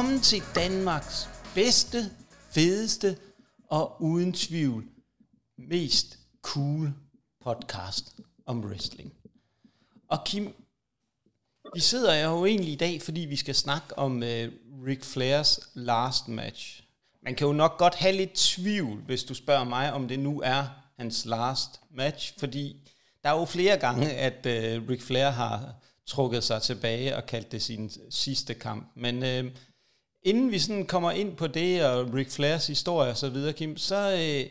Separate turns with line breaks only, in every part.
Velkommen til Danmarks bedste, fedeste og uden tvivl mest cool podcast om wrestling. Og Kim, vi sidder jo egentlig i dag, fordi vi skal snakke om uh, Ric Flairs last match. Man kan jo nok godt have lidt tvivl, hvis du spørger mig, om det nu er hans last match, fordi der er jo flere gange, at uh, Ric Flair har trukket sig tilbage og kaldt det sin sidste kamp. Men uh, inden vi sådan kommer ind på det, og Ric Flairs historie og så videre, Kim, så, øh,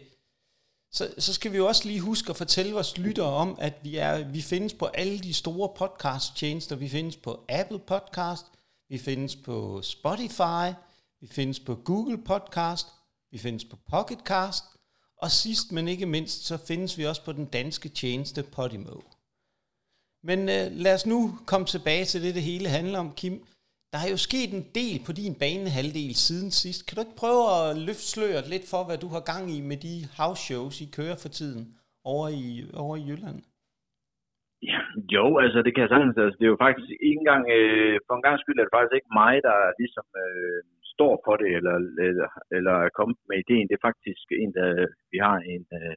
så, så skal vi jo også lige huske at fortælle vores lyttere om, at vi, er, vi findes på alle de store podcast-tjenester. Vi findes på Apple Podcast, vi findes på Spotify, vi findes på Google Podcast, vi findes på Pocketcast, og sidst men ikke mindst, så findes vi også på den danske tjeneste Podimo. Men øh, lad os nu komme tilbage til det, det hele handler om, Kim. Der er jo sket en del på din banehalvdel siden sidst. Kan du ikke prøve at løfte sløret lidt for, hvad du har gang i med de house shows, I kører for tiden over i, over i Jylland?
Ja, jo, altså det kan jeg sagtens. Altså, det er jo faktisk ikke engang, øh, for en gang skyld er det faktisk ikke mig, der ligesom øh, står for det, eller, eller, eller er kommet med ideen. Det er faktisk en, der vi har en, øh,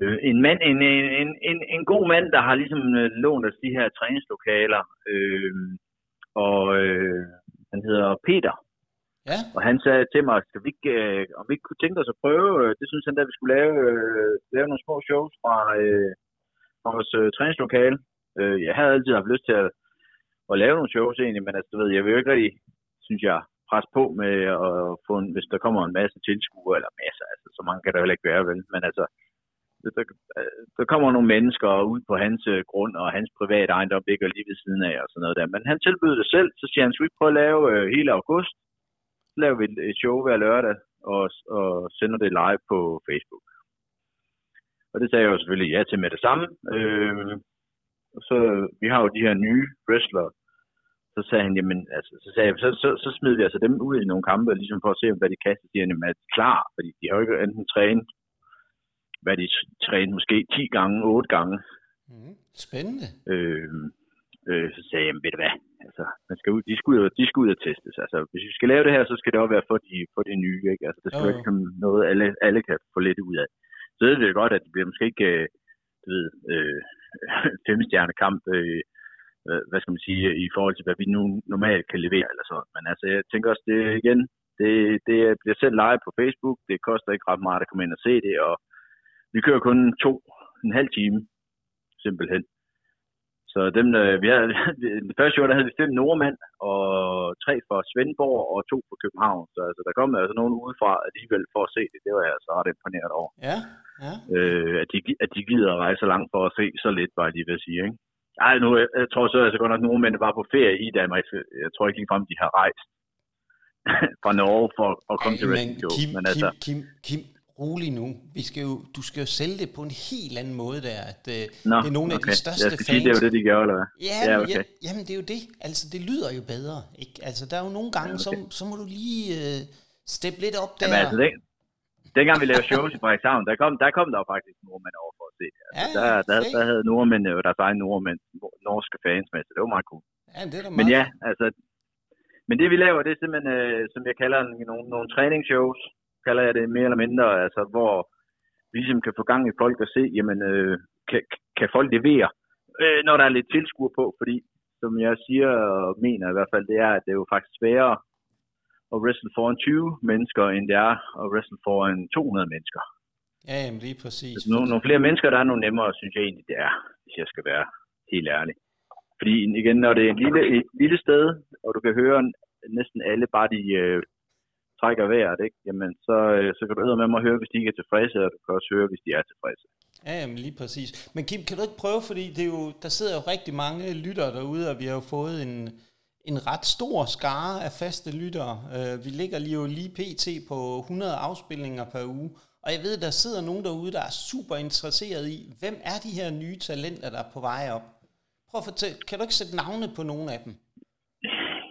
øh en mand, en, en, en, en god mand, der har ligesom øh, lånt os de her træningslokaler. Øh, og øh, han hedder Peter.
Ja.
Og han sagde til mig, skal vi ikke, øh, om vi ikke kunne tænke os at prøve, øh, det synes han, at vi skulle lave, øh, lave nogle små shows fra, øh, fra vores øh, træningslokale. Øh, jeg havde altid haft lyst til at, at lave nogle shows egentlig, men altså, du ved, jeg vil jo ikke rigtig, synes jeg, presse på med at få en, hvis der kommer en masse tilskuere, eller masser, altså så mange kan der jo ikke være, vel? Men altså, der, der kommer nogle mennesker ud på hans øh, grund, og hans private ejendom ligger lige ved siden af, og sådan noget der. Men han tilbyder det selv, så siger han, skal vi prøve at lave øh, hele august, så laver vi et show hver lørdag, og, og sender det live på Facebook. Og det sagde jeg jo selvfølgelig ja til med det samme. Øh, og så, vi har jo de her nye wrestlere, så sagde han, jamen, altså, så, sagde jeg, så, så, så smider vi altså dem ud i nogle kampe, ligesom for at se, hvad de kan. Så siger han, jamen, er de klar? Fordi de har jo ikke enten trænet hvad de trænede måske 10 gange, 8 gange.
Mm, spændende.
Øh, øh, så sagde jeg, ved du hvad, altså, man skal ud, de, skal ud, de skal ud og testes. Altså, hvis vi skal lave det her, så skal det også være for de, for de nye. Ikke? Altså, det skal oh. ikke noget, alle, alle kan få lidt ud af. Så det er godt, at det bliver måske ikke øh, du ved, øh, femstjernekamp, øh, hvad skal man sige, i forhold til, hvad vi nu normalt kan levere. Eller så. Men altså, jeg tænker også, det igen, det, det bliver selv live på Facebook. Det koster ikke ret meget at komme ind og se det, og vi kører kun to, en halv time, simpelthen. Så dem, der, vi havde, det første år, der havde vi fem nordmænd, og tre fra Svendborg og to fra København. Så altså, der kom altså nogen udefra alligevel for at se det. Det var jeg så ret imponeret over.
Ja, ja.
Øh, at, de, at de gider at rejse så langt for at se så lidt, bare de vil sige. Ikke? Ej, nu, jeg, jeg tror så altså godt nok, at nordmænd var på ferie i Danmark. Jeg tror ikke ligefrem, de har rejst fra Norge for at komme Ej, til Wrestling
Kim, men altså, Kim, Kim, rolig nu. Vi skal jo, du skal jo sælge det på en helt anden måde der. At, uh,
Nå,
det er nogle
okay.
af de største
jeg skal fans. Sige, det er jo det, de gør, eller hvad?
Ja, ja, okay. ja, jamen det er jo det. Altså, det lyder jo bedre. Ikke? Altså, der er jo nogle gange, ja, okay. så, så må du lige uh, steppe lidt op der.
Jamen, altså, det, dengang vi lavede shows i Frederikshavn, der kom, der kom der jo faktisk nordmænd over for at se det. Altså, ja, der, der, der, der havde nordmænd jo deres egen nordmænd, norske fans med, så det var meget cool.
Ja, det er da
meget Men ja, altså, men det vi laver, det er simpelthen, øh, som jeg kalder nogle, nogle træningsshows, kalder jeg det mere eller mindre, altså hvor vi ligesom kan få gang i folk og se, jamen, øh, kan, kan folk levere, øh, når der er lidt tilskuer på, fordi som jeg siger og mener i hvert fald, det er, at det er jo faktisk sværere at wrestle foran 20 mennesker, end det er at wrestle foran 200 mennesker.
Ja, jamen lige præcis.
Altså, nogle, nogle flere mennesker, der er nogle nemmere, synes jeg egentlig, det er, hvis jeg skal være helt ærlig. Fordi igen, når det er en lille, et lille sted, og du kan høre næsten alle, bare de øh, trækker vejret, ikke? Jamen, så, øh, så kan du med mig høre, hvis de ikke er tilfredse, og du kan også høre, hvis de er tilfredse.
Ja, jamen lige præcis. Men Kim, kan du ikke prøve, fordi det er jo, der sidder jo rigtig mange lyttere derude, og vi har jo fået en, en ret stor skare af faste lyttere. Uh, vi ligger lige jo lige pt. på 100 afspilninger per uge, og jeg ved, der sidder nogen derude, der er super interesseret i, hvem er de her nye talenter, der er på vej op? Prøv at fortælle, kan du ikke sætte navne på nogle af dem?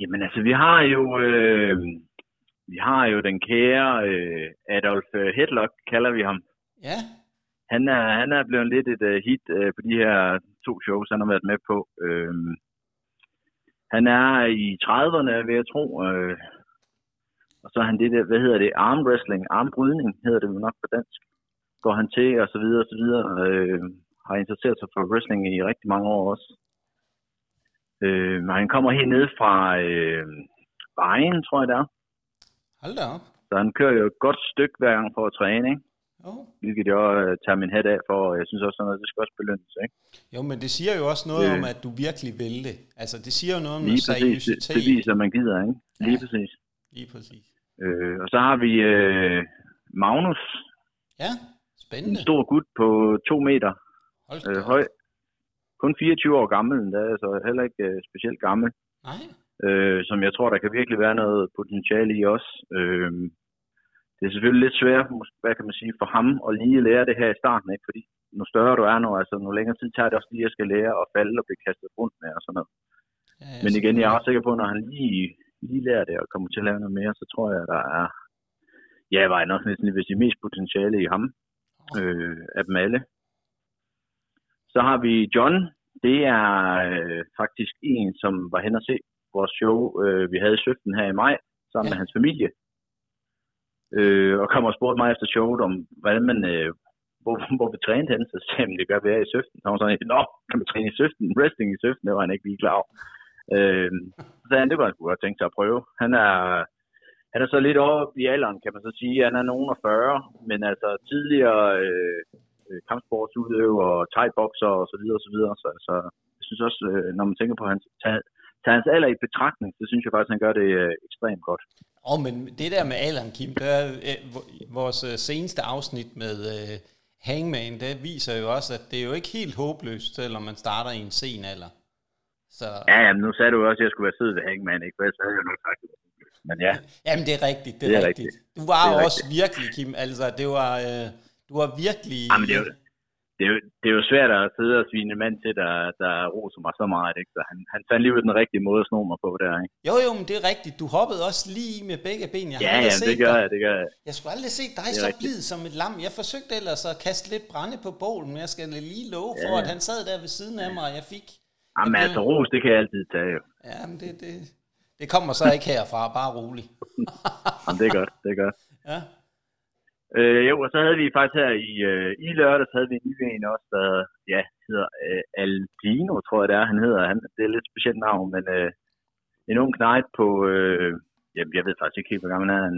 Jamen altså, vi har jo, øh, vi har jo den kære øh, Adolf øh, Hedlock, kalder vi ham.
Ja.
Han er, han er blevet lidt et uh, hit uh, på de her to shows, han har været med på. Uh, Han er i 30'erne, vil jeg tro. Øh, og så er han det der, hvad hedder det, arm wrestling, armbrydning hedder det nok på dansk. Går han til, og så videre, og så videre. Øh, har interesseret sig for wrestling i rigtig mange år også. Øh, han kommer helt ned fra øh, Vejen, tror jeg det er.
Hold da op.
Så han kører jo et godt stykke hver gang for at træne, ikke?
Jo.
Hvilket jeg øh, tager min hat af for, og jeg synes også, at det skal også belønnes, ikke?
Jo, men det siger jo også noget
Øh.
om, at du virkelig vil det. Altså, det siger jo noget om noget
præcis. Det,
seriøsitet.
det viser, at man gider, ikke? Lige
Ja.
præcis.
Lige præcis.
Øh, og så har vi øh, Magnus,
Ja,
en
spændende.
stor gut på to meter øh, høj. Kun 24 år gammel, er altså heller ikke øh, specielt gammel.
Nej,
øh, som jeg tror, der kan virkelig være noget potentiale i også. Øh, det er selvfølgelig lidt svært, hvad kan man sige, for ham at lige lære det her i starten, ikke? fordi nu større du er nu, altså nu længere tid tager det også lige at skal lære at falde og blive kastet rundt med og sådan noget.
ja,
Men igen, jeg er også sikker på, at når han lige, lige lærer det og kommer til at lave noget mere, så tror jeg, der er, ja, var nok næsten vil sige, mest potentiale i ham øh, af dem alle. Så har vi John. Det er øh, faktisk en, som var hen og se vores show, øh, vi havde i Søften her i maj, sammen
Ja.
med hans familie. Øh, og kom og spurgte mig efter showet om, hvordan man, øh, hvor, hvor vi trænede hen, så sagde han, det gør vi her i Søften. Så var sådan, nå, kan man træne i Søften? Wrestling i Søften, det var han ikke lige klar over. Øh, så sagde han, det var han godt tænke sig at prøve. Han er, han er så lidt over i alderen, kan man så sige. Han er nogen af 40, men altså tidligere øh, øh, kampsportsudøver, thai-bokser og så videre og så videre. Så jeg synes også, øh, når man tænker på hans, tager, tager hans alder i betragtning, så synes jeg faktisk, han gør det øh, ekstremt godt.
Åh, oh, men det der med Alan Kim, det er, øh, vores øh, seneste afsnit med øh, Hangman, det viser jo også, at det er jo ikke helt håbløst, selvom man starter i en sen alder. Så,
Ja, jamen, nu sagde du også, at jeg skulle være sød ved Hangman, ikke? For ellers havde jeg nok sagt det. Men ja,
Jamen, det er rigtigt, det er,
Det er
rigtigt.
rigtigt.
Du var
Det er
også virkelig, Kim, altså, det var, øh, du var virkelig...
Jamen, det er jo- det er, jo, det er jo svært at sidde og svine en mand til, der, der roser mig så meget, ikke? Så han, han fandt lige ud den rigtige måde at sno mig på der, ikke?
Jo, jo, men det er rigtigt. Du hoppede også lige med begge ben. Jeg
Ja, ja,
set
det gør
dig.
jeg, det gør jeg.
Jeg skulle aldrig se dig så
rigtigt.
blid som et lam. Jeg forsøgte ellers at kaste lidt brænde på bålen, men jeg skal lige love for,
Ja.
at han sad der ved siden af mig, og jeg fik...
Jamen,
Jeg
altså,
blev-
ros, det kan jeg altid tage, jo.
Ja, men det, det, det kommer så ikke herfra, bare rolig.
Jamen, det er godt, det er godt.
Ja,
Øh, jo, og så havde vi faktisk her i, øh, i lørdags, havde vi en ny en også, der ja, hedder øh, Aldino, tror jeg det er, han hedder. Han, det er et lidt specielt navn, men øh, en ung knægt på, øh, jamen, jeg ved faktisk ikke helt, hvor gammel han er, han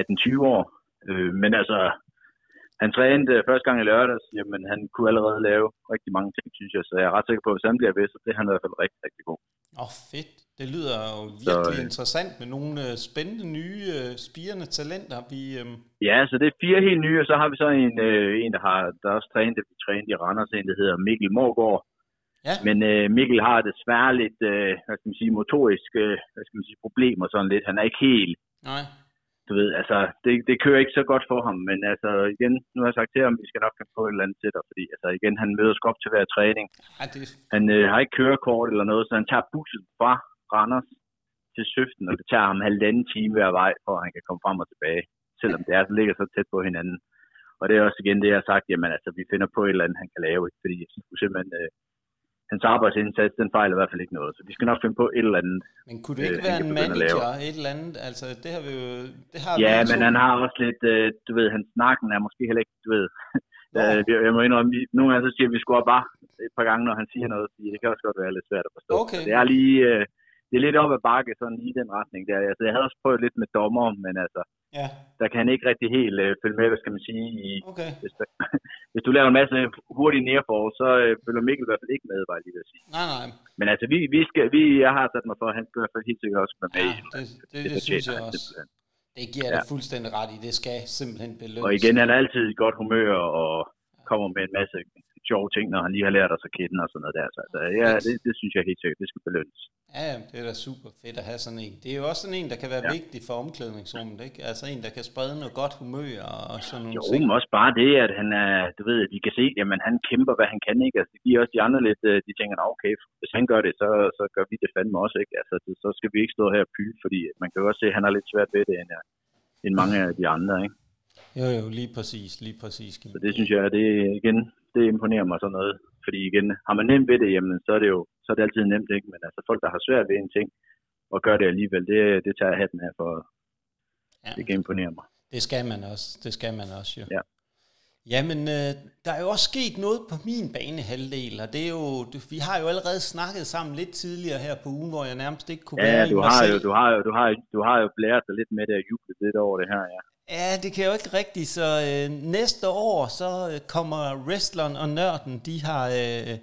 18-20 år. Øh, men altså, han trænede øh, første gang i lørdags, jamen han kunne allerede lave rigtig mange ting, synes jeg, så jeg er ret sikker på, at hvis han bliver ved, så bliver han i hvert fald rigtig, rigtig god.
Åh, oh, fedt. Det lyder jo virkelig
øh,
interessant med nogle øh, spændende nye, øh, spirende talenter. Vi, øh,
Ja, så det er fire helt nye, og så har vi så en, øh, en der har der også trænet, vi trænet i Randers, en der hedder Mikkel Morgård.
ja,
Men øh, Mikkel har desværre lidt, øh, hvad skal man sige, motoriske øh, hvad skal man sige, problemer sådan lidt. Han er ikke helt,
nej.
du ved, altså, det, det kører ikke så godt for ham. Men altså, igen, nu har jeg sagt til ham, vi skal nok på et eller andet til dig, fordi altså, igen, han møder sgu op til hver træning.
Ej, det,
Han øh, har ikke kørekort eller noget, så han tager bussen fra Randers til Søften, og det tager ham halvanden time hver vej, for at han kan komme frem og tilbage, selvom det er, ligger så tæt på hinanden. Og det er også igen det, jeg har sagt, jamen altså, vi finder på et eller andet, han kan lave, ikke? fordi jeg synes simpelthen, øh, hans arbejdsindsats, den fejler i hvert fald ikke noget, så vi skal nok finde på et eller andet.
men kunne det
Øh,
ikke
han
være en manager, et eller andet? Altså, det har vi jo... Det har
Ja,
vi
men
to.
han har også lidt, øh, du ved, hans snakken er måske heller ikke, du ved, øh, jeg, må indrømme, vi- nogle gange så siger vi sgu også bare et par gange, når han siger noget, fordi det kan også godt være lidt svært at forstå.
Okay.
Så Det er lige, øh, det er lidt op ad bakke, sådan i den retning der. Altså, jeg havde også prøvet lidt med dommer, men altså,
Ja,
der kan han ikke rigtig helt øh, følge med, hvad skal man sige, i,
okay.
hvis, der, hvis du laver en masse hurtige nærfor, så øh, følger Mikkel i hvert fald ikke med, var jeg lige ved at sige.
Nej, nej.
Men altså, vi, vi skal, vi, jeg har sat mig for, at han skal i hvert fald helt sikkert også være med.
Ja,
i
det, det, det,
fortjener
synes jeg også.
simpelthen.
Det giver
Ja.
det fuldstændig ret i. Det skal simpelthen belønnes.
Og igen, han er altid i godt humør og kommer med en masse sjove ting, når han lige har lært os at kende og sådan noget der. Så altså, ja, det, det synes jeg helt sikkert, det skal belønnes.
Ja, det er da super fedt at have sådan en. Det er jo også sådan en, der kan være ja. Vigtig for omklædningsrummet, ikke? Altså en, der kan sprede noget godt humør og sådan nogle
Jo,
ting.
men også bare det, at han er, du ved, at de kan se, jamen han kæmper, hvad han kan, ikke? Altså, det giver også de andre lidt, øh, de tænker, "Nå, okay, hvis han gør det, så, så gør vi det fandme også, ikke? Altså, det, så skal vi ikke stå her og pyge, fordi man kan jo også se, at han har lidt svært ved det, end, øh, end mange af de andre, ikke?
Jo, jo, lige præcis, lige præcis.
Så det synes jeg, det igen, det imponerer mig sådan noget. Fordi igen, har man nemt ved det, jamen, så er det jo, så er det altid nemt, ikke? Men altså folk, der har svært ved en ting, og gør det alligevel, det, det tager jeg hatten af for. Ja. Det kan imponere mig.
Det skal man også. Det skal man også, jo.
Ja.
Jamen, øh, der er jo også sket noget på min banehalvdel, og det er jo, du, vi har jo allerede snakket sammen lidt tidligere her på ugen, hvor jeg nærmest ikke kunne
ja,
være
du
i mig
har jo, du har jo, du har, du har jo blæret dig lidt med det og jublet lidt over det her, ja.
Ja, det kan jeg jo ikke rigtigt, så øh, næste år, så øh, kommer wrestleren og nørden, de har øh,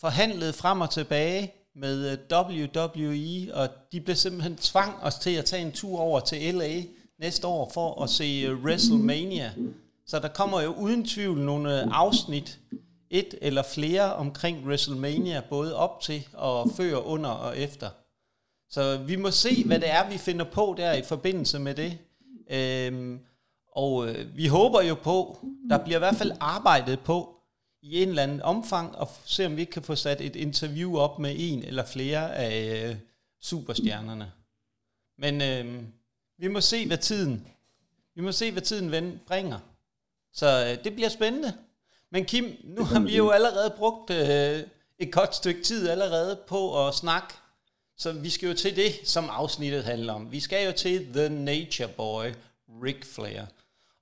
forhandlet frem og tilbage med øh, WWE, og de blev simpelthen tvang os til at tage en tur over til LA næste år for at se øh, WrestleMania. Så der kommer jo uden tvivl nogle øh, afsnit, et eller flere omkring WrestleMania, både op til og før, under og efter. Så vi må se, hvad det er, vi finder på der i forbindelse med det. Øhm, og øh, vi håber jo på, der bliver i hvert fald arbejdet på i en eller anden omfang, og se om vi ikke kan få sat et interview op med en eller flere af øh, superstjernerne. Men øh, vi må se, hvad tiden, vi må se, hvad tiden bringer. Så øh, det bliver spændende. Men Kim, nu har vi jo allerede brugt øh, et godt stykke tid allerede på at snakke, så vi skal jo til det, som afsnittet handler om. Vi skal jo til The Nature Boy, Ric Flair.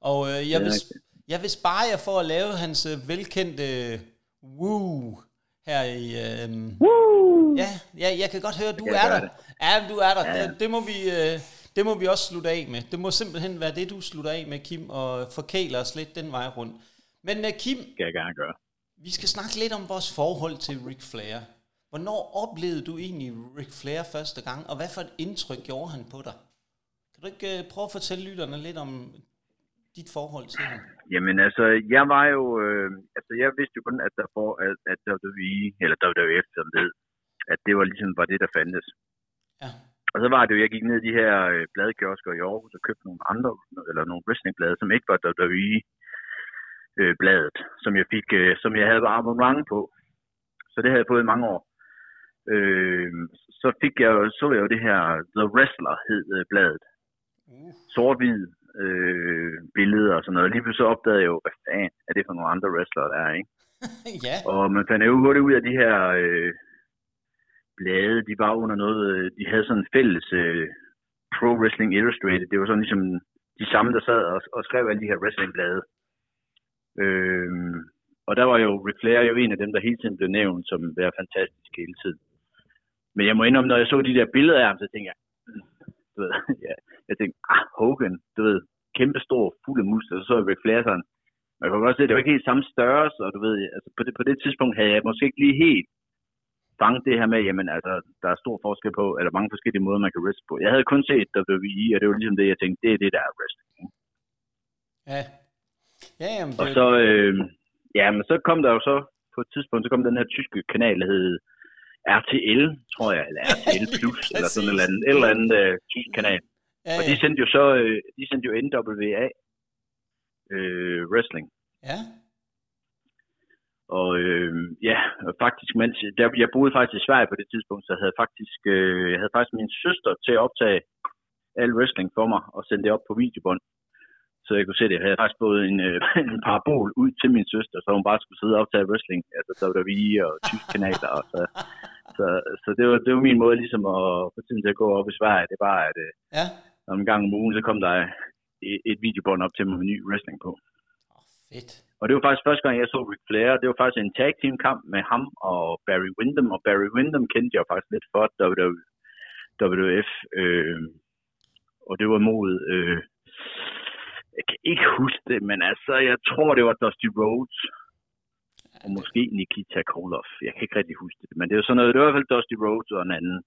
Og øh, jeg, vil, jeg vil spare jer for at lave hans øh, velkendte øh, woo her i... Øh,
Woo!
ja, ja, jeg kan godt høre, at du er der.
det.
Ja, du er der.
Ja.
Det, det, må vi, øh, det må vi også slutte af med. Det må simpelthen være det, du slutter af med, Kim, og forkæler os lidt den vej rundt. Men øh, Kim,
Det skal jeg gerne gøre.
vi skal snakke lidt om vores forhold til Ric Flair. Hvornår oplevede du egentlig Ric Flair første gang, og hvad for et indtryk gjorde han på dig? Kan du ikke øh, prøve at fortælle lytterne lidt om dit forhold til ham?
Jamen altså, jeg var jo, øh, altså jeg vidste jo kun, at der for, at, at WWE, eller WWF, som det hed, at det var ligesom var det, der fandtes.
Ja.
Og så var det jo, jeg gik ned i de her øh, bladkiosker i Aarhus og købte nogle andre, eller nogle wrestlingblade, som ikke var WWE øh, bladet, som jeg fik, øh, som jeg havde abonnement på. Så det havde jeg fået i mange år. Øh, så fik jeg så jeg jo det her The Wrestler hed øh, bladet.
Uh.
Sort-hvid øh, billeder og sådan noget. Lige pludselig så opdagede jeg jo, hvad fanden er det for nogle andre wrestlere, der er, ikke?
ja,
Og man fandt jo hurtigt ud af de her øh, blade, de var under noget, øh, de havde sådan en fælles øh, Pro Wrestling Illustrated. Det var sådan ligesom de samme, der sad og, og skrev alle de her wrestlingblade. Øh, og der var jo Ric Flair jo en af dem, der hele tiden blev nævnt som være fantastisk hele tiden. Men jeg må indrømme, når jeg så de der billeder af ham, så tænkte jeg, "Mm, du ved, ja, jeg tænkte, ah, Hogan, du ved, kæmpe stor, fuld af muskler, så så jeg Ric Flair sådan, man kan godt se, at det var ikke helt samme størrelse, og du ved, altså på det, på det tidspunkt havde jeg måske ikke lige helt fanget det her med, jamen altså, der er stor forskel på, eller mange forskellige måder, man kan wrestle på. Jeg havde kun set WWE, og det var ligesom det, jeg tænkte, det er det, der er wrestling.
ja. Ja, jamen,
Og
det,
så, øh, ja, men så kom der jo så, på et tidspunkt, så kom den her tyske kanal, der hed RTL, tror jeg, eller RTL Plus, eller sådan et eller andet, et eller andet øh, tysk kanal.
ja,
Og de sendte jo så, øh, de sendte jo NWA øh, wrestling.
ja.
Og øh, ja, og faktisk, mens der, jeg boede faktisk i Sverige på det tidspunkt, så havde jeg faktisk, øh, jeg havde faktisk min søster til at optage al wrestling for mig og sende det op på videobånd. Så jeg kunne se det. Jeg havde faktisk både en, øh, en parabol ud til min søster, så hun bare skulle sidde og optage wrestling. Altså WWE og tysk kanaler. Og så, så, så det, var, det var min måde ligesom at få tiden til at gå op i Sverige. Det var, at øh,
Ja,
om en gang om ugen, så kom der et, et videobånd op til mig med ny wrestling på.
oh, fedt.
Og det var faktisk første gang, jeg så Ric Flair. Det var faktisk en tag team kamp med ham og Barry Windham. Og Barry Windham kendte jeg faktisk lidt for WWF. Øh, og det var mod... Øh, jeg kan ikke huske det, men altså, jeg tror, det var Dusty Rhodes. Og måske Nikita Koloff. Jeg kan ikke rigtig huske det. Men det var sådan noget, det var i hvert fald Dusty Rhodes og en anden.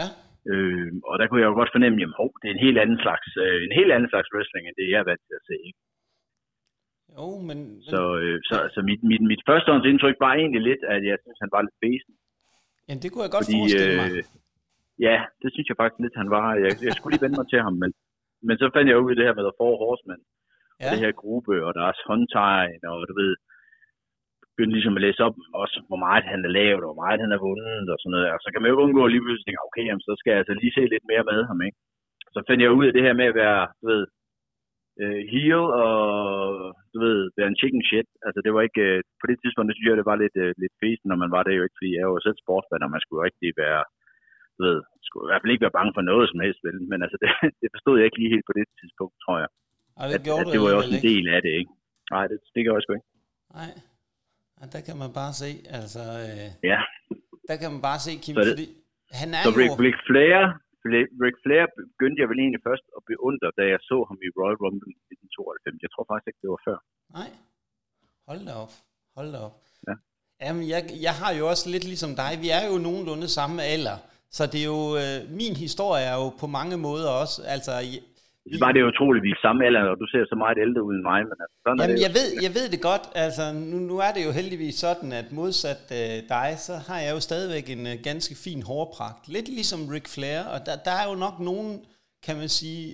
Ja,
Øh, og der kunne jeg jo godt fornemme, at det er en helt anden slags, øh, en helt anden slags wrestling, end det jeg er vant til at se. Ikke?
jo, men...
Så, øh, så, så mit, mit, mit førstehåndsindtryk var egentlig lidt, at jeg synes, han var lidt besen.
jamen, det kunne jeg godt forestille mig.
øh, ja, det synes jeg faktisk lidt, han var. Jeg, jeg skulle lige vende mig til ham, men, men så fandt jeg ud af det her med The Four Horsemen, ja.
Ja,
det her gruppe, og deres håndtegn, og du ved, begyndte ligesom at læse op også, hvor meget han har lavet, og hvor meget han har vundet, og sådan noget. Og så kan man jo undgå lige pludselig tænke, okay, jamen, så skal jeg altså lige se lidt mere med ham, ikke? Så fandt jeg ud af det her med at være, du ved, øh, heel og du ved, være en chicken shit. Altså, det var ikke, øh, på det tidspunkt, det synes jeg, det var lidt, øh, lidt fesen, når man var det jo ikke, fordi jeg var selv sportsfan, og man skulle rigtig være, du ved, skulle i hvert fald ikke være bange for noget som helst, vel? men altså, det, det forstod jeg ikke lige helt på det tidspunkt, tror jeg.
Og det,
at, at det var jo også en del af det, ikke? Nej, det, det gør jeg sgu ikke.
Nej, og der kan man bare se, altså, øh,
Ja,
der kan man bare se, Kim,
Så det-
fordi han er
så
jo...
Ric, Ric Flair, Ric Ric Flair begyndte jeg vel egentlig først at beundre, da jeg så ham i Royal Rumble i 1992. Jeg tror faktisk ikke, det var før.
Nej, hold da op, hold da op.
Ja.
Jamen, jeg, jeg har jo også lidt ligesom dig, vi er jo nogenlunde samme alder, så det er jo, øh, min historie er jo på mange måder også, altså,
Så var det jo utroligt, vi er samme alder, og du ser så meget ældre ud end mig, men altså, sådan er
Jamen,
det jo.
jeg ved, jeg ved det godt. Altså, nu, nu er det jo heldigvis sådan, at modsat øh, dig, så har jeg jo stadigvæk en øh, ganske fin hårpragt. Lidt ligesom Ric Flair, og der, der er jo nok nogen, kan man sige,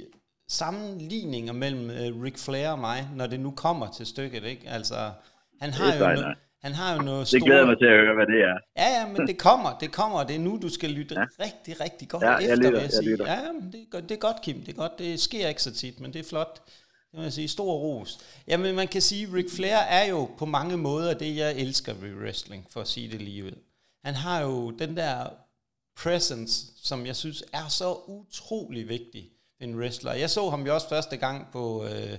sammenligninger mellem øh, Ric Flair og mig, når det nu kommer til stykket, ikke? Altså, han har,
Det er
jo,
sejt,
no,
nej.
Han har jo noget
Det glæder jeg mig til at høre, hvad det er.
Ja, ja, men det kommer, det kommer, og det er nu, du skal lytte ja. rigtig, rigtig godt
Ja, jeg
efter,
lytter,
vil jeg
jeg
sige.
lytter.
Ja, det, er godt, det er godt, Kim, det er godt. Det sker ikke så tit, men det er flot. Det må jeg sige, stor ros. Jamen, man kan sige, Ric Flair er jo på mange måder det, jeg elsker ved wrestling, for at sige det lige ud. Han har jo den der presence, som jeg synes er så utrolig vigtig en wrestler. Jeg så ham jo også første gang på... Øh,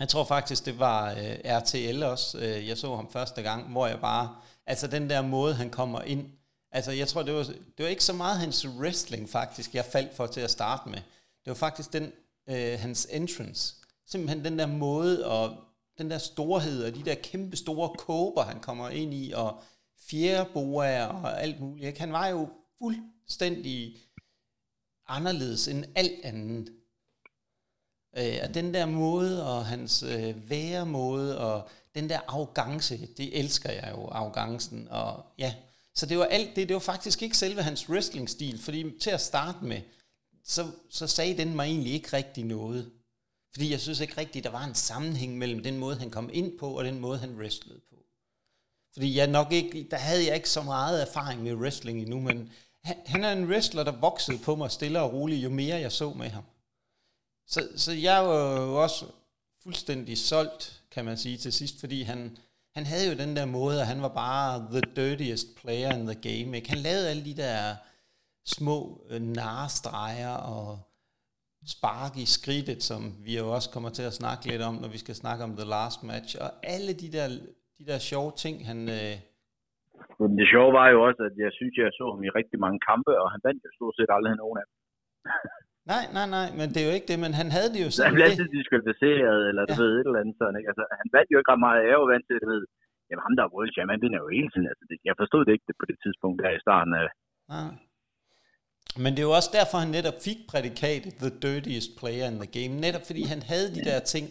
jeg tror faktisk, det var øh, RTL også, øh, jeg så ham første gang, hvor jeg bare, altså den der måde, han kommer ind, altså jeg tror, det var, det var ikke så meget hans wrestling faktisk, jeg faldt for til at starte med. Det var faktisk den, øh, hans entrance. Simpelthen den der måde, og den der storhed, og de der kæmpe store kåber, han kommer ind i, og fjerboer og alt muligt. Han var jo fuldstændig anderledes end alt andet. Øh, og den der måde, og hans øh, væremåde, og den der arrogance, det elsker jeg jo, arrogancen, og ja. Så det var alt det, det var faktisk ikke selve hans wrestling-stil, fordi til at starte med, så, så sagde den mig egentlig ikke rigtig noget. Fordi jeg synes ikke rigtigt, der var en sammenhæng mellem den måde, han kom ind på, og den måde, han wrestlede på. Fordi jeg nok ikke, der havde jeg ikke så meget erfaring med wrestling endnu, men han, han er en wrestler, der voksede på mig stille og roligt, jo mere jeg så med ham. Så, så jeg var jo også fuldstændig solgt, kan man sige, til sidst, fordi han, han havde jo den der måde, at han var bare the dirtiest player in the game. Ikke? Han lavede alle de der små øh, narestreger og spark i skridtet, som vi jo også kommer til at snakke lidt om, når vi skal snakke om The Last Match. Og alle de der, de der sjove ting, han... Øh,
Men det sjove var jo også, at jeg synes, jeg så ham i rigtig mange kampe, og han vandt jo stort set aldrig nogen af dem.
nej, nej, nej, men det er jo ikke det, men han havde det jo
Så
sådan
han blev altid diskvalificeret, eller du
Ja.
ved, et eller andet sådan, ikke? Altså, han vandt jo ikke ret meget. Jeg er jo vant til, du ved, jamen ham der er world champ, han vinder jo hele tiden. Altså, det, jeg forstod det ikke på det tidspunkt der i starten af,
Nej. Men det er jo også derfor, han netop fik prædikatet The Dirtiest Player in the Game. Netop fordi han havde de der ting.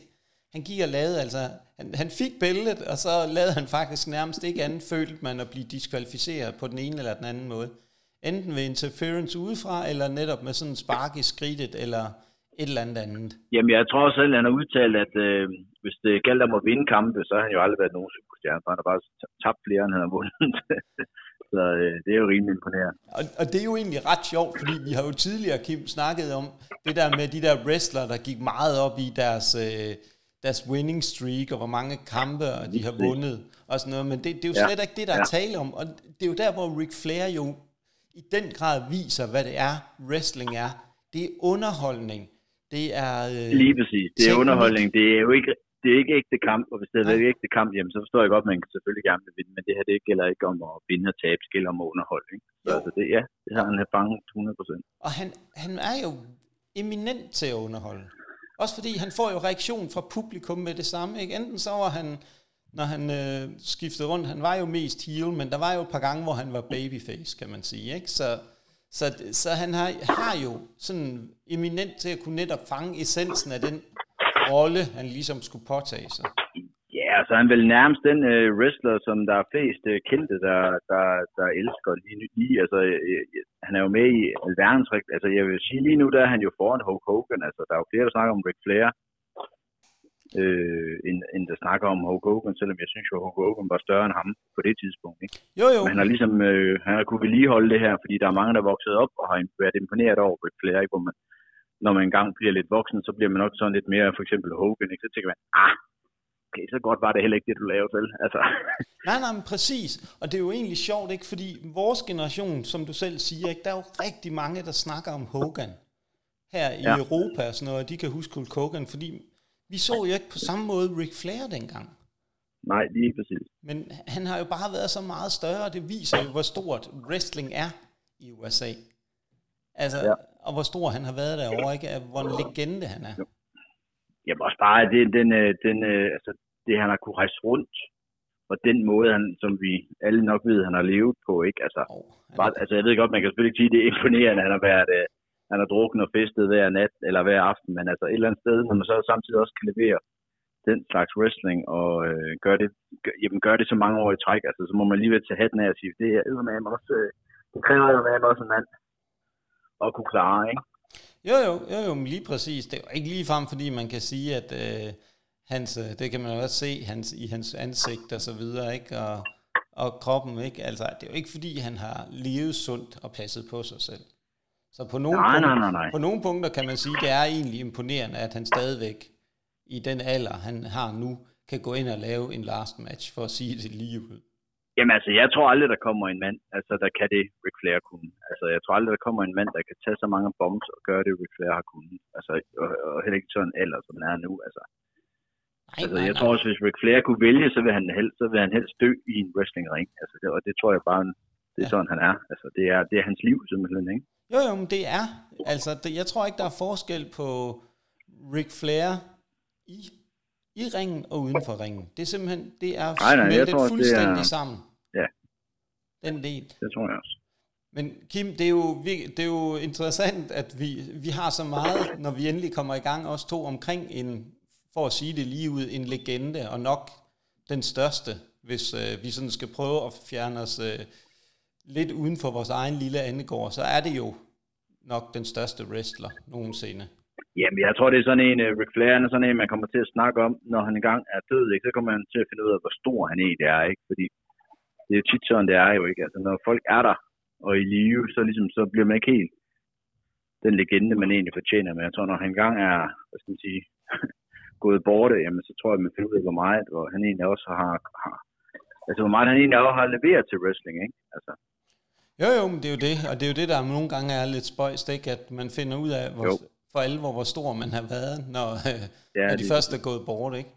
Han gik og lavede, altså, han, han fik bæltet, og så lavede han faktisk nærmest ikke andet, følte man at blive diskvalificeret på den ene eller den anden måde. Enten ved interference udefra, eller netop med sådan en spark i skridtet, eller et eller andet andet.
Jamen, jeg tror selv, han har udtalt, at øh, hvis det galt om at vinde kampe, så har han jo aldrig været nogen superstjerne, for han har bare tabt flere, end han har vundet. så øh, det er jo rimelig imponerende.
Og, og det er jo egentlig ret sjovt, fordi vi har jo tidligere, Kim, snakket om det der med de der wrestlere, der gik meget op i deres, øh, deres winning streak, og hvor mange kampe og de har vundet, og sådan noget. Men det, det er jo
Ja.
slet ikke det, der er
Ja.
tale om. Og det er jo der, hvor Ric Flair jo i den grad viser, hvad det er, wrestling er. Det er underholdning. Det er... Øh,
Lige præcis. Det er
teknik.
underholdning. Det er jo ikke, det er ikke ægte kamp, og hvis det er ægte kamp, jamen, så forstår jeg godt, at man kan selvfølgelig gerne vil vinde, men det her det gælder ikke om at vinde og tabe, det gælder om at underholde. Ikke? Så altså, det, ja, det har han fanget 100%.
Og han, han er jo eminent til at underholde. Også fordi han får jo reaktion fra publikum med det samme. Ikke? Enten så var han, når han øh, skiftede rundt, han var jo mest heel, men der var jo et par gange, hvor han var babyface, kan man sige. Ikke? Så, så, så han har, har jo sådan eminent til at kunne netop fange essensen af den rolle, han ligesom skulle påtage sig.
Ja, så altså, han vel nærmest den øh, wrestler, som der er flest øh, kendte, der, der, der elsker lige, lige altså, øh, øh, han er jo med i alverdens, altså jeg vil sige lige nu, der er han jo foran Hulk Hogan, altså der er jo flere, der snakker om Ric Flair, øh, end, end der snakker om Hulk Hogan, selvom jeg synes jo, Hulk Hogan var større end ham på det tidspunkt, ikke?
Jo, jo.
Men han har ligesom, øh, han har kunne vedligeholde det her, fordi der er mange, der er vokset op og har været imponeret over Ric Flair, ikke? Hvor man, når man engang bliver lidt voksen, så bliver man nok sådan lidt mere, for eksempel Hogan, ikke? Så tænker man, ah, okay, så godt var det heller ikke det, du lavede, vel? Altså.
Nej, nej, men præcis. Og det er jo egentlig sjovt, ikke? Fordi vores generation, som du selv siger, ikke? der er jo rigtig mange, der snakker om Hogan her i ja. Europa og sådan noget, de kan huske Hulk Hogan, fordi vi så jo ikke på samme måde Ric Flair dengang.
Nej, lige præcis.
Men han har jo bare været så meget større, og det viser jo, hvor stort wrestling er i USA. Altså, ja. og hvor stor han har været derovre, ikke? Hvor en legende han er. Jo.
Jamen også bare det, den, øh, den, øh, altså, det, han har kunne rejse rundt, og den måde, han, som vi alle nok ved, han har levet på, ikke? Altså, oh, bare, altså jeg ved godt, man kan selvfølgelig ikke sige, det er imponerende, at han har været, uh, han har drukket og festet hver nat, eller hver aften, men altså et eller andet sted, når man så samtidig også kan levere den slags wrestling, og øh, gør, det, gør, jamen, gør det så mange år i træk, altså, så må man alligevel tage hatten af og sige, det er med også, øh, det kræver jo med også en mand at kunne klare, ikke?
Jo, jo, jo, jo, men lige præcis. Det er jo ikke lige frem, fordi man kan sige, at øh, hans, øh, det kan man jo også se hans, i hans ansigt og så videre, ikke? Og, og kroppen, ikke? Altså, det er jo ikke fordi, han har levet sundt og passet på sig selv. Så på nogle,
nej,
punkter,
nej, nej, nej.
på nogle punkter kan man sige, det er egentlig imponerende, at han stadigvæk i den alder, han har nu, kan gå ind og lave en last match, for at sige det lige ud.
Jamen altså, jeg tror aldrig, der kommer en mand, altså der kan det Ric Flair kunne. Altså, jeg tror aldrig, der kommer en mand, der kan tage så mange bombs og gøre det, Ric Flair har kunnet. Altså, og, og heller ikke sådan alder, som han er nu. Altså, nej, altså jeg nej. tror også, hvis Ric Flair kunne vælge, så vil han helst, så vil han helst dø i en wrestlingring. Altså, det, og det tror jeg bare, det er ja. sådan, han er. Altså, det er, det er hans liv simpelthen, ikke?
Jo, jo, men det er. Altså, det, jeg tror ikke, der er forskel på Ric Flair i, i ringen og uden for ringen. Det er simpelthen, det er nej, nej, smeltet tror, fuldstændig det er, sammen.
Ja.
Den del.
Det tror jeg også.
Men Kim, det er, jo, det er jo interessant, at vi, vi har så meget, når vi endelig kommer i gang, også to omkring en, for at sige det lige ud, en legende, og nok den største, hvis øh, vi sådan skal prøve at fjerne os øh, lidt uden for vores egen lille andegård, så er det jo nok den største wrestler nogensinde.
Jamen, jeg tror, det er sådan en, uh, Ric Flair er sådan en, man kommer til at snakke om, når han engang er død, ikke? så kommer man til at finde ud af, hvor stor han egentlig er, ikke? Fordi det er jo tit sådan, det er jo, ikke? Altså, når folk er der og i live, så, ligesom, så bliver man ikke helt den legende, man egentlig fortjener. Men jeg tror, når han engang er, hvad skal man sige, gået borte, jamen, så tror jeg, man finder ud af, hvor meget, hvor han egentlig også har, har altså, hvor meget han egentlig også har leveret til wrestling, ikke? Altså,
jo, jo, men det er jo det, og det er jo det, der nogle gange er lidt spøjst, ikke? at man finder ud af, hvor, for alvor, hvor stor man har været, når, øh, ja, når de første er gået bort. Ikke?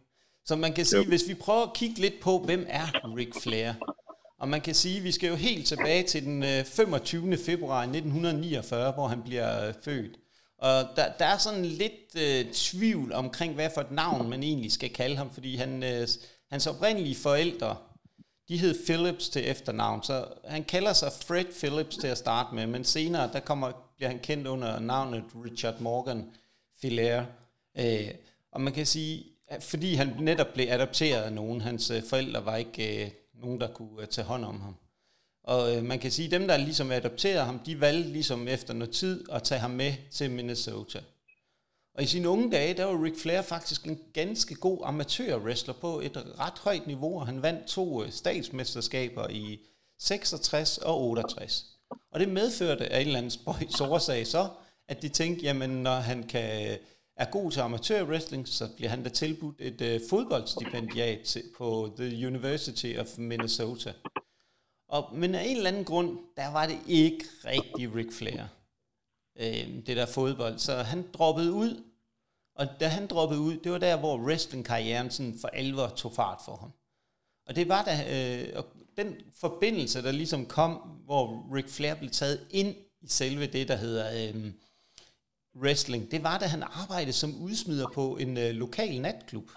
Så man kan sige, jo. hvis vi prøver at kigge lidt på, hvem er Ric Flair? Og man kan sige, at vi skal jo helt tilbage til den 25. Øh, februar 1949, hvor han bliver øh, født. Og der, der er sådan lidt øh, tvivl omkring, hvad for et navn man egentlig skal kalde ham, fordi han, øh, hans oprindelige forældre, de hed Phillips til efternavn, så han kalder sig Fred Phillips til at starte med, men senere der kommer, bliver han kendt under navnet Richard Morgan Filaire. Øh, og man kan sige, fordi han netop blev adopteret af nogen, hans øh, forældre var ikke øh, nogen, der kunne øh, tage hånd om ham. Og øh, man kan sige, dem, der ligesom adopterede ham, de valgte ligesom efter noget tid at tage ham med til Minnesota. Og i sine unge dage, der var Ric Flair faktisk en ganske god amatør-wrestler på et ret højt niveau, og han vandt to øh, statsmesterskaber i 66 og 68. Og det medførte af en eller anden spøjs årsag så, at de tænkte, jamen når han kan, er god til amatør-wrestling, så bliver han da tilbudt et uh, fodboldstipendiat til, på The University of Minnesota. Og, men af en eller anden grund, der var det ikke rigtig Ric Flair, øh, det der fodbold. Så han droppede ud og da han droppede ud, det var der, hvor wrestling-karrieren sådan for alvor tog fart for ham. Og det var da, øh, og den forbindelse, der ligesom kom, hvor Ric Flair blev taget ind i selve det, der hedder øh, wrestling, det var da han arbejdede som udsmider på en øh, lokal natklub.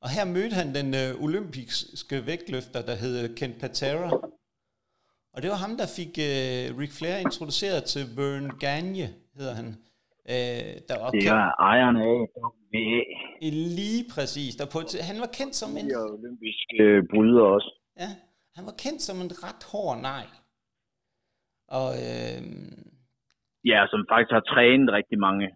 Og her mødte han den øh, olympiske vægtløfter, der hed Ken Patera. Og det var ham, der fik øh, Ric Flair introduceret til Vern Gagne, hedder han.
Øh, der var det var ejeren af WA.
Lige præcis. Der på, han var kendt som en...
Og olympisk øh, bryder også.
Ja, han var kendt som en ret hård negl. Og, øh,
ja, som faktisk har trænet rigtig mange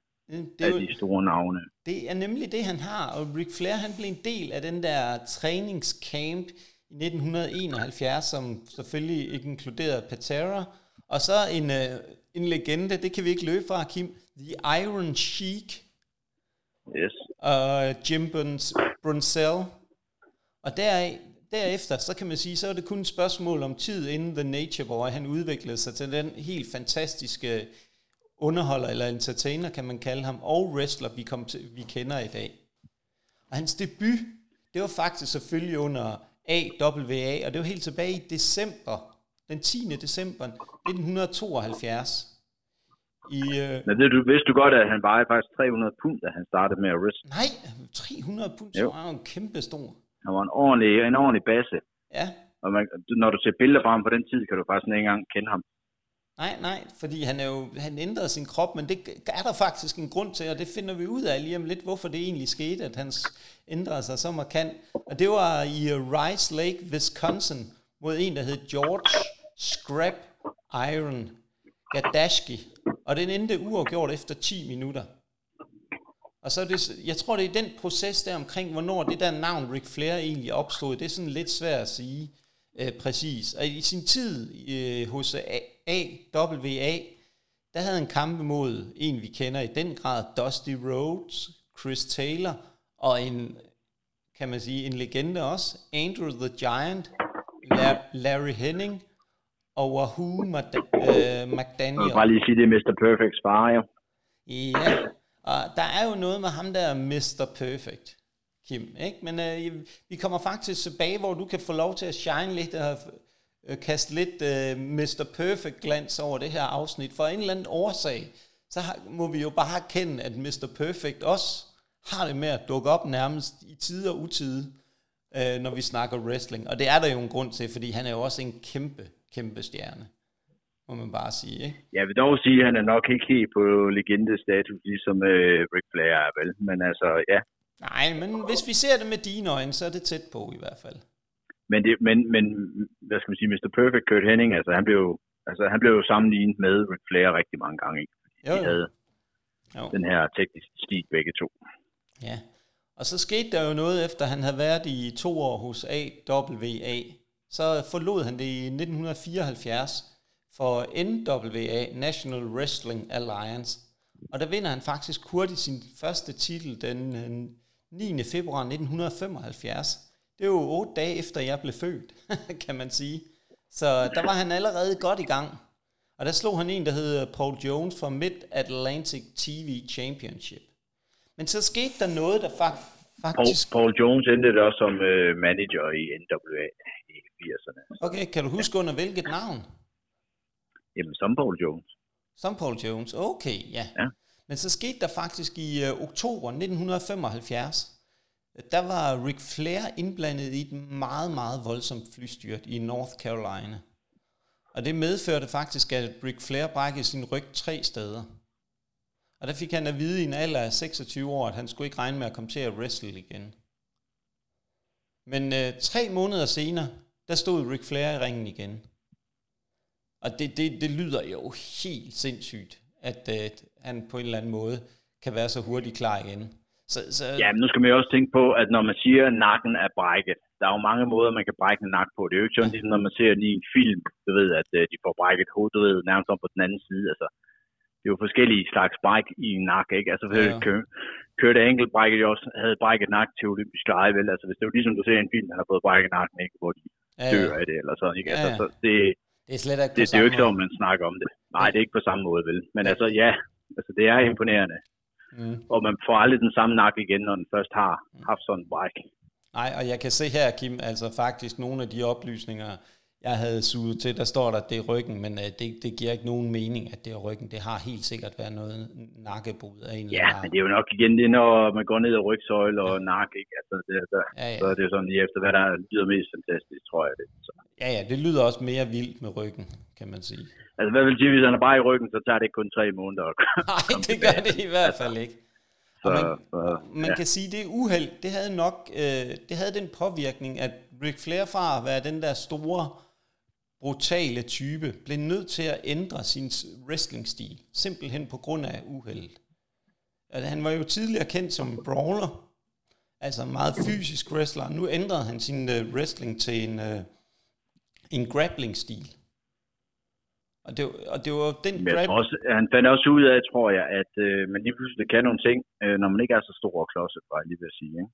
det af jo, de store navne.
Det er nemlig det, han har. Og Ric Flair, han blev en del af den der træningscamp i 1971, som selvfølgelig ikke inkluderede Patera. Og så en, øh, en legende, det kan vi ikke løbe fra, Kim. The Iron Sheik.
Yes.
Og Jim Brunzell. Og der, derefter, så kan man sige, så er det kun et spørgsmål om tid, inden The Nature Boy, han udviklede sig til den helt fantastiske underholder, eller entertainer, kan man kalde ham, og wrestler, vi, kom til, vi kender i dag. Og hans debut, det var faktisk selvfølgelig under AWA, og det var helt tilbage i december, den 10. december 1972.
I, øh... Men det, du, vidste du godt, at han vejede faktisk 300 pund, da han startede med at wrestle?
Nej, 300 pund, så var han en kæmpe stor.
Han var en ordentlig, en ordentlig basse.
Ja.
Og man, når du ser billeder fra ham på den tid, kan du faktisk ikke engang kende ham.
Nej, nej, fordi han, er jo, han ændrede sin krop, men det er der faktisk en grund til, og det finder vi ud af lige om lidt, hvorfor det egentlig skete, at han ændrede sig så markant. Og det var i Rice Lake, Wisconsin, mod en, der hed George Scrap Iron Gadashki. Og den endte uafgjort efter 10 minutter. Og så er det, jeg tror, det er den proces der omkring, hvornår det der navn Ric Flair egentlig opstod. Det er sådan lidt svært at sige øh, præcis. Og i sin tid øh, hos AWA, der havde han kampe mod en, vi kender i den grad, Dusty Rhodes, Chris Taylor, og en, kan man sige, en legende også, Andrew the Giant, Larry Henning, og Wahoo øh, McDaniel.
Jeg bare lige sige, det er Mr. Perfect far, ja.
Ja, og der er jo noget med ham der Mr. Perfect, Kim. Ikke? Men øh, vi kommer faktisk tilbage, hvor du kan få lov til at shine lidt og øh, kaste lidt øh, Mr. Perfect glans over det her afsnit. For en eller anden årsag, så har, må vi jo bare erkende, at Mr. Perfect også har det med at dukke op nærmest i tid og utide, øh, når vi snakker wrestling. Og det er der jo en grund til, fordi han er jo også en kæmpe kæmpe stjerne, må man bare sige. Ikke?
Jeg vil dog sige, at han er nok ikke helt på legendestatus, ligesom øh, Ric Flair er vel, men altså, ja.
Nej, men hvis vi ser det med dine øjne, så er det tæt på i hvert fald.
Men, det, men, men hvad skal man sige, Mr. Perfect Kurt Henning, altså han blev, altså, han blev jo sammenlignet med Ric Flair rigtig mange gange, ikke? jo, de havde jo. den her tekniske stil begge to.
Ja, og så skete der jo noget, efter han havde været i to år hos AWA, så forlod han det i 1974 for NWA, National Wrestling Alliance. Og der vinder han faktisk hurtigt sin første titel den 9. februar 1975. Det er jo otte dage efter jeg blev født, kan man sige. Så der var han allerede godt i gang. Og der slog han en, der hed Paul Jones fra Mid-Atlantic TV Championship. Men så skete der noget, der faktisk...
Paul, Paul Jones endte også som uh, manager i NWA. 80'erne.
Okay, kan du huske under hvilket navn?
Jamen, som Paul Jones.
Som Paul Jones, okay, ja. ja. Men så skete der faktisk i uh, oktober 1975, der var Ric Flair indblandet i et meget, meget voldsomt flystyrt i North Carolina. Og det medførte faktisk, at Ric Flair brækkede sin ryg tre steder. Og der fik han at vide i en alder af 26 år, at han skulle ikke regne med at komme til at wrestle igen. Men øh, tre måneder senere, der stod Ric Flair i ringen igen. Og det, det, det lyder jo helt sindssygt, at øh, han på en eller anden måde kan være så hurtigt klar igen.
Så, så... Ja, men nu skal man jo også tænke på, at når man siger, at nakken er brækket, der er jo mange måder, man kan brække en nakke på. Det er jo ikke sådan, ligesom når man ser i en film, du ved, at øh, de får brækket hovedet, nærmest om på den anden side. Altså, det er jo forskellige slags bræk i en nakke, ikke? Altså, ja, ja. Kurt Angle brækket jo også, havde brækket nakke til olympisk lege, vel? Altså, hvis det er jo ligesom du ser en film, han har fået brækket nakken, ikke? Hvor de ja, dør af det, eller sådan, ikke? Altså, ja, ja. Så det,
det er slet ikke
det, det er jo ikke sådan, man snakker om det. Nej, det er ikke på samme måde, vel? Men ja. altså, ja, altså, det er imponerende. Mm. Og man får aldrig den samme nakke igen, når den først har mm. haft sådan en bræk.
Nej, og jeg kan se her, Kim, altså faktisk nogle af de oplysninger, jeg havde suget til, der står der, at det er ryggen, men uh, det, det giver ikke nogen mening, at det er ryggen. Det har helt sikkert været noget nakkebrud af en
eller Ja, men det er jo nok igen det, når man går ned ad rygsøjle og ja. nakke, ikke? Altså, det, der, ja, ja. så er det sådan lige efter, hvad der lyder mest fantastisk, tror jeg det. Så.
Ja, ja, det lyder også mere vildt med ryggen, kan man sige.
Altså, hvad vil sige, hvis han er bare i ryggen, så tager det ikke kun tre måneder.
Nej, det gør det i hvert fald ikke. Så, og man, så, man ja. kan sige, det uheld, det havde nok, øh, det havde den påvirkning, at Ric Flair fra at være den der store brutale type blev nødt til at ændre sin wrestlingstil, simpelthen på grund af uheldet. Han var jo tidligere kendt som brawler, altså en meget fysisk wrestler. Nu ændrede han sin uh, wrestling til en, uh, en grappling-stil. Og det, og det var den
grab... også, han fandt også ud af, tror jeg, at uh, man lige pludselig kan nogle ting, uh, når man ikke er så stor og klodset, bare lige vil sige. Ikke?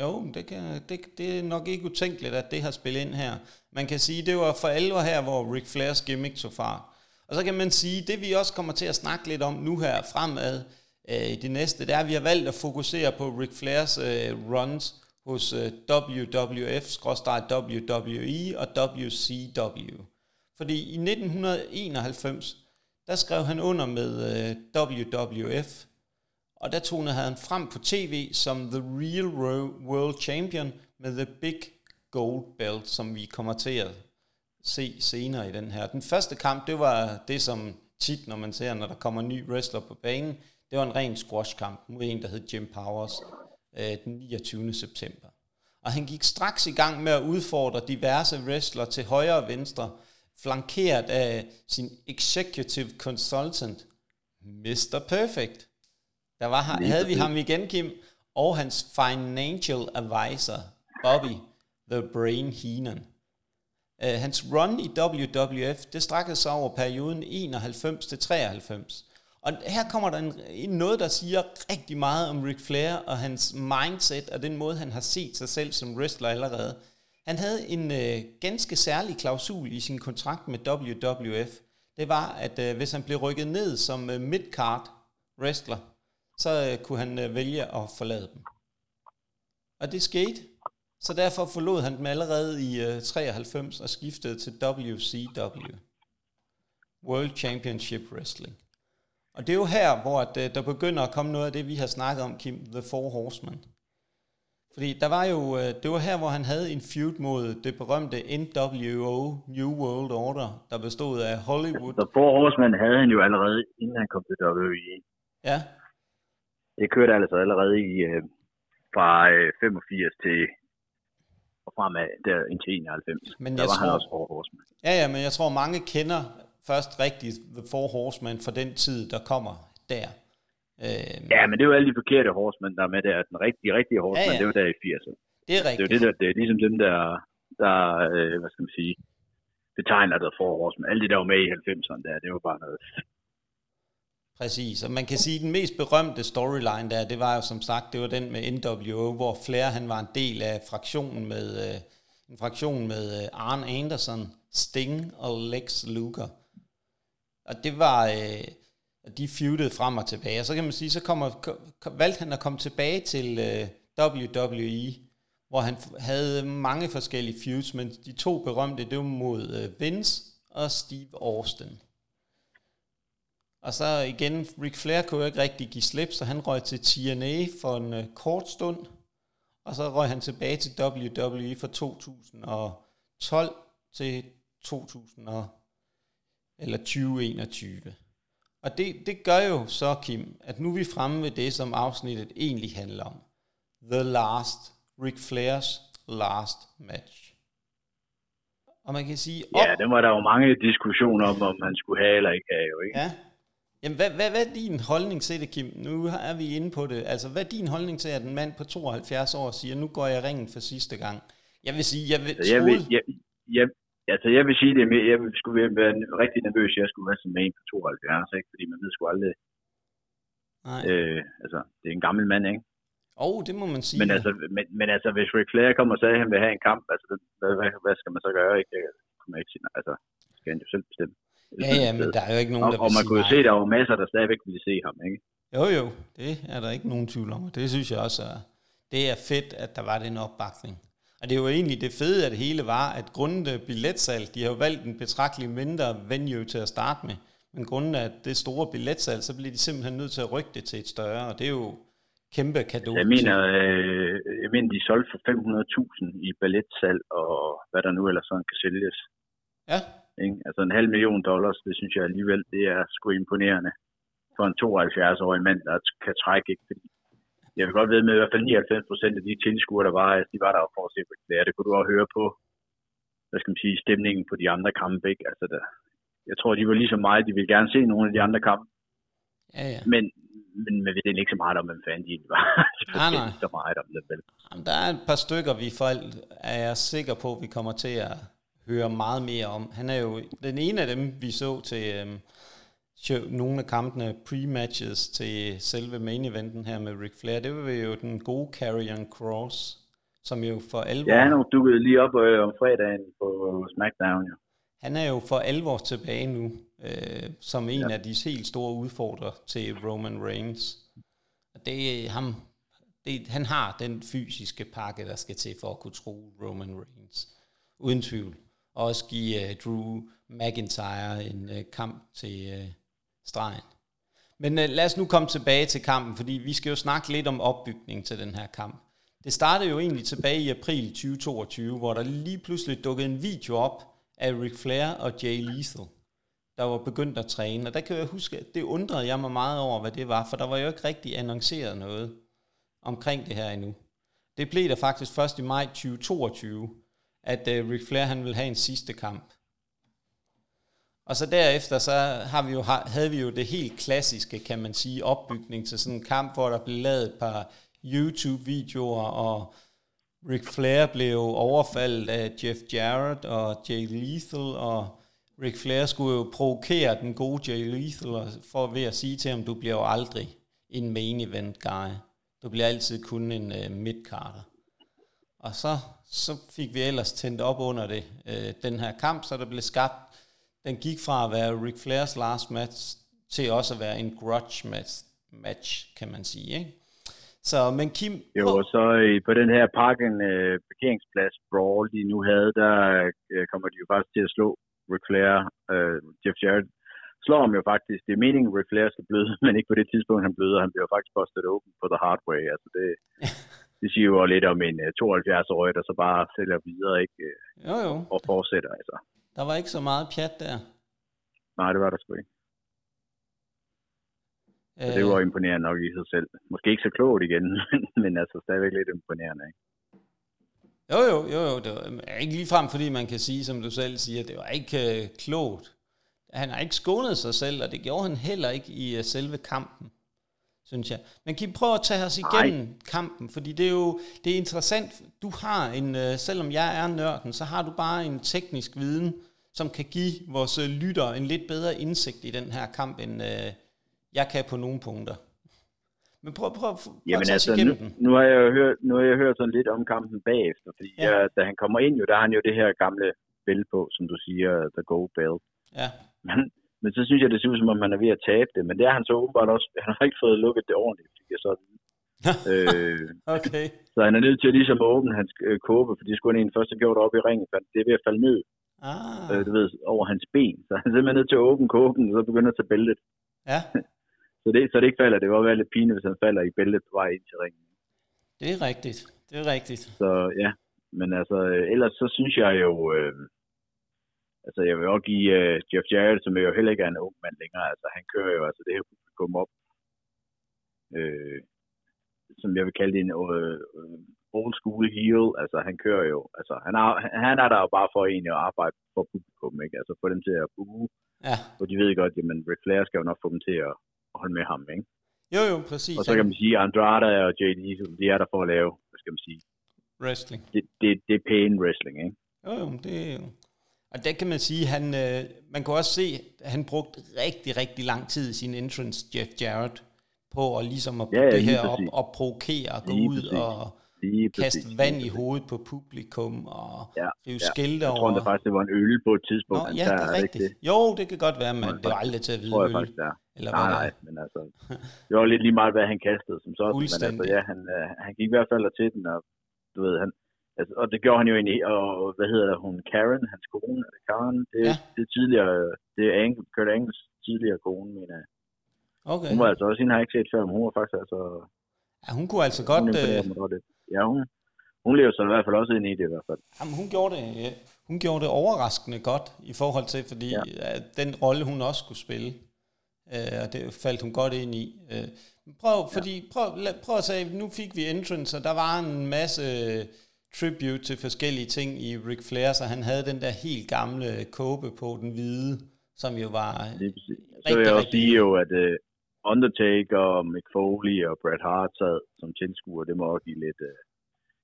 Jo, det, kan, det, det er nok ikke utænkeligt, at det har spillet ind her. Man kan sige, det var for alvor her, hvor Ric Flairs gimmick så far. Og så kan man sige, det vi også kommer til at snakke lidt om nu her fremad øh, i det næste, det er, at vi har valgt at fokusere på Ric Flairs øh, runs hos øh, WWF, WWE og WCW. Fordi i 1991, der skrev han under med øh, WWF, og der tonede han frem på tv som The Real World Champion med The Big Gold Belt, som vi kommer til at se senere i den her. Den første kamp, det var det, som tit, når man ser, når der kommer en ny wrestler på banen, det var en ren squash-kamp mod en, der hed Jim Powers, øh, den 29. september. Og han gik straks i gang med at udfordre diverse wrestler til højre og venstre, flankeret af sin executive consultant, Mr. Perfect. Der var, havde vi ham igen, Kim, og hans financial advisor, Bobby, The Brain Heenan. Uh, hans run i WWF, det strækkede sig over perioden 91 til 93. Og her kommer der en, noget, der siger rigtig meget om Ric Flair og hans mindset og den måde, han har set sig selv som wrestler allerede. Han havde en uh, ganske særlig klausul i sin kontrakt med WWF. Det var, at uh, hvis han blev rykket ned som uh, midcard wrestler, så uh, kunne han uh, vælge at forlade dem. Og det skete. Så derfor forlod han dem allerede i uh, 93 og skiftede til WCW. World Championship Wrestling. Og det er jo her, hvor der begynder at komme noget af det, vi har snakket om, Kim, The Four Horsemen. Fordi der var jo, det var her, hvor han havde en feud mod det berømte NWO, New World Order, der bestod af Hollywood.
The Four Horsemen havde han jo allerede, inden han kom til WWE.
Ja.
Det kørte altså allerede i, uh, fra uh, 85 til og fremad der indtil 91.
Men
der
jeg
var
tror,
han også Four Horsemen.
Ja, ja, men jeg tror, mange kender først rigtigt The Four Horsemen for den tid, der kommer der.
Øh, ja, men det jo alle de forkerte horsemen, der er med der. Den rigtige, rigtige horsemen, ja, ja. det var der i 80'erne.
Det er rigtigt.
Det er, det, der, det er ligesom dem, der, der øh, hvad skal man sige, betegner der for horsemen. Alle de, der var med i 90'erne der, det var bare noget
Præcis, og man kan sige, at den mest berømte storyline der, det var jo som sagt, det var den med NWO, hvor Flair han var en del af fraktionen med, øh, en fraktion med øh, Arn Anderson, Sting og Lex Luger. Og det var, øh, de feudede frem og tilbage. Og så kan man sige, så kommer, valgte han at komme tilbage til øh, WWE, hvor han havde mange forskellige feuds, men de to berømte, det var mod øh, Vince og Steve Austin. Og så igen, Ric Flair kunne jo ikke rigtig give slip, så han røg til TNA for en uh, kort stund. Og så røg han tilbage til WWE fra 2012 til 2000 eller 2021. Og det, det gør jo så, Kim, at nu er vi fremme ved det, som afsnittet egentlig handler om. The Last, Ric Flairs Last Match. Og man kan sige...
Op... Ja, det var der jo mange diskussioner om, om han skulle have eller ikke have, jo ikke?
Ja, Jamen, hvad, hvad, hvad er din holdning til det, Kim? Nu er vi inde på det. Altså, hvad er din holdning til, at en mand på 72 år siger, nu går jeg ringen for sidste gang? Jeg vil sige, jeg vil...
Altså, jeg, vil, jeg, jeg, altså, jeg vil sige det med, jeg skulle være rigtig nervøs, jeg skulle være sådan med en på 72, ikke? fordi man ved sgu aldrig... Nej. Øh, altså, det er en gammel mand, ikke?
Åh, oh, det må man sige.
Men, altså, men, men altså, hvis Ric Flair kommer og sagde, at han vil have en kamp, altså, hvad, hvad, hvad skal man så gøre? Ikke? Jeg kommer ikke sige, altså, skal han jo selv bestemme.
Ja, ja, men der er jo ikke nogen,
og,
der
Og man kunne jo se, der var masser, der stadigvæk ville se ham, ikke?
Jo, jo, det er der ikke nogen tvivl om. Det synes jeg også er, det er fedt, at der var den opbakning. Og det er jo egentlig det fede af det hele var, at grundet billetsalg, de har jo valgt en betragtelig mindre venue til at starte med, men grundet af det store billetsalg, så bliver de simpelthen nødt til at rykke det til et større, og det er jo kæmpe kado.
Jeg mener, øh, jeg mener, de solgte for 500.000 i balletsalg, og hvad der nu ellers sådan kan sælges.
Ja.
Ikke? Altså en halv million dollars, det synes jeg alligevel, det er sgu imponerende for en 72-årig mand, der kan trække. Ikke? Fordi jeg vil godt ved med, i hvert fald 99 procent af de tilskuere, der var, de var der for at se på det. Det kunne du også høre på, hvad skal man sige, stemningen på de andre kampe. Ikke? Altså, der, jeg tror, de var lige så meget, de ville gerne se nogle af de andre kampe.
Ja, ja.
Men, men man ved ikke så meget om, hvem fanden de var.
nej, nej.
så meget om det, vel.
Jamen, der er et par stykker, vi folk er jeg sikker på, vi kommer til at høre meget mere om. Han er jo den ene af dem, vi så til øhm, nogle af kampene, pre-matches til selve main eventen her med Ric Flair. Det var jo den gode Carrion Cross, som jo for alvor...
Ja, han dukket lige op øh, om fredagen på SmackDown, ja.
Han er jo for alvor tilbage nu, øh, som en ja. af de helt store udfordrere til Roman Reigns. Og det er ham, det, han har den fysiske pakke, der skal til for at kunne tro Roman Reigns. Uden tvivl. Og også give uh, Drew McIntyre en uh, kamp til uh, stregen. Men uh, lad os nu komme tilbage til kampen, fordi vi skal jo snakke lidt om opbygning til den her kamp. Det startede jo egentlig tilbage i april 2022, hvor der lige pludselig dukkede en video op af Ric Flair og Jay Lethal, der var begyndt at træne. Og der kan jeg huske, at det undrede jeg mig meget over, hvad det var, for der var jo ikke rigtig annonceret noget omkring det her endnu. Det blev der faktisk først i maj 2022, at uh, Ric Flair han vil have en sidste kamp. Og så derefter, så har vi jo, havde vi jo det helt klassiske, kan man sige, opbygning til sådan en kamp, hvor der blev lavet et par YouTube-videoer, og Ric Flair blev overfaldet af Jeff Jarrett og Jay Lethal, og Ric Flair skulle jo provokere den gode Jay Lethal for ved at sige til ham, du bliver jo aldrig en main event guy. Du bliver altid kun en øh, uh, midcarder. Og så, så fik vi ellers tændt op under det, uh, den her kamp, så der blev skabt. Den gik fra at være Ric Flairs last match til også at være en grudge match, match kan man sige. Ikke? Så, men Kim...
Jo, og så øh, på den her parken øh, parkeringsplads brawl, de nu havde, der øh, kommer de jo faktisk til at slå Ric Flair, øh, Jeff Jarrett, slår ham jo faktisk. Det er meningen, at Ric Flair skal bløde, men ikke på det tidspunkt, han bløder. Han bliver faktisk busted åben på the hard way. Altså det, det siger jo lidt om en 72-årig, øh, der så bare sælger videre ikke, øh,
jo, jo.
og fortsætter. Altså.
Der var ikke så meget pjat der.
Nej, det var der sgu ikke. Så det var imponerende nok i sig selv. Måske ikke så klogt igen, men altså stadigvæk lidt imponerende. Ikke?
Jo, jo, jo, jo. Det var ikke ligefrem, fordi man kan sige, som du selv siger, det var ikke uh, klogt. Han har ikke skånet sig selv, og det gjorde han heller ikke i uh, selve kampen, synes jeg. Men kan I prøve at tage os igennem Nej. kampen? Fordi det er jo det er interessant. Du har en, uh, selvom jeg er nørden, så har du bare en teknisk viden, som kan give vores uh, lytter en lidt bedre indsigt i den her kamp, end uh, jeg kan på nogle punkter. Men prøv, prøv, prøv
Jamen
at
altså, nu, nu, har jeg hørt, nu har jeg hørt sådan lidt om kampen bagefter, fordi ja. jeg, da han kommer ind jo, der har han jo det her gamle bælte på, som du siger, The Gold Belt.
Ja.
Men, men så synes jeg, det ser ud som om, han er ved at tabe det, men det er han så åbenbart også, han har ikke fået lukket det ordentligt, fik jeg så
øh, okay.
Så han er nødt til at ligesom at åbne hans øh, kåbe, for det skulle han egentlig først have gjort op i ringen, for det er ved at falde ned.
Ah.
Øh, du ved, over hans ben. Så han er simpelthen nødt til at åbne kåben, og så begynder at tage bæltet.
Ja.
Så det, så det ikke falder. Det var være lidt pinligt, hvis han falder i bæltet på vej ind til ringen.
Det er rigtigt. Det er rigtigt.
Så ja, men altså, øh, ellers så synes jeg jo, øh, altså jeg vil også give øh, Jeff Jarrett, som jo heller ikke er en ung mand længere, altså han kører jo altså det her publikum op, øh, som jeg vil kalde det en øh, old school heel, altså han kører jo, altså han er, han er der jo bare for egentlig at arbejde for publikum, ikke? altså få dem til at buge,
ja.
for de ved godt, jamen Ric Flair skal jo nok få dem til at holde med ham, ikke?
Jo, jo, præcis.
Og så kan man sige, at Andrade og JD, de er der for at lave, hvad skal man sige?
Wrestling.
Det, det, det er pæn wrestling, ikke?
Jo, jo, det er jo... Og der kan man sige, han, øh, man kan også se, at han brugte rigtig, rigtig lang tid i sin entrance, Jeff Jarrett, på at ligesom at
ja, ja,
det her op og provokere og gå ud
præcis.
og
Lige
kaste
præcis,
vand i hovedet på publikum og
Ja,
rive
ja.
skilte
Jeg
over.
tror der faktisk, det var en øl på et tidspunkt.
Nå, ja, det er rigtigt. Jo, det kan godt være, men
jeg
det var aldrig til at vide
jeg
øl.
faktisk, det er.
Eller
Nej, nej,
det
men altså, det var lidt lige meget, hvad han kastede som sådan, men altså, ja, han, øh, han gik i hvert fald til den, og du ved, han, altså, og det gjorde han jo egentlig, og hvad hedder det, hun, Karen, hans kone, det Karen? Det,
Ja.
ja. det er tidligere, det er Angle, Kurt Angles tidligere kone, mener jeg.
Okay.
Hun var altså også, hende har jeg ikke set før, men hun var faktisk altså,
Ja, hun kunne altså
hun
godt...
imponerede
Øh,
lidt. Ja, hun, hun lever så i hvert fald også ind i det i hvert fald.
Jamen, hun gjorde det, ja. hun gjorde det overraskende godt i forhold til, fordi ja.
Ja.
den rolle, hun også skulle spille, øh, og det faldt hun godt ind i. Øh, prøv, fordi, prøv, lad, prøv at sige, nu fik vi entrance, og der var en masse tribute til forskellige ting i Ric Flair, så han havde den der helt gamle kåbe på, den hvide, som jo var...
Præcis. Så
Rigtig,
vil jeg også
rigtig
sige jo, at uh, Undertaker, Mick Foley og Bret Hart sad som tilskuer. Det må også give lidt... Uh,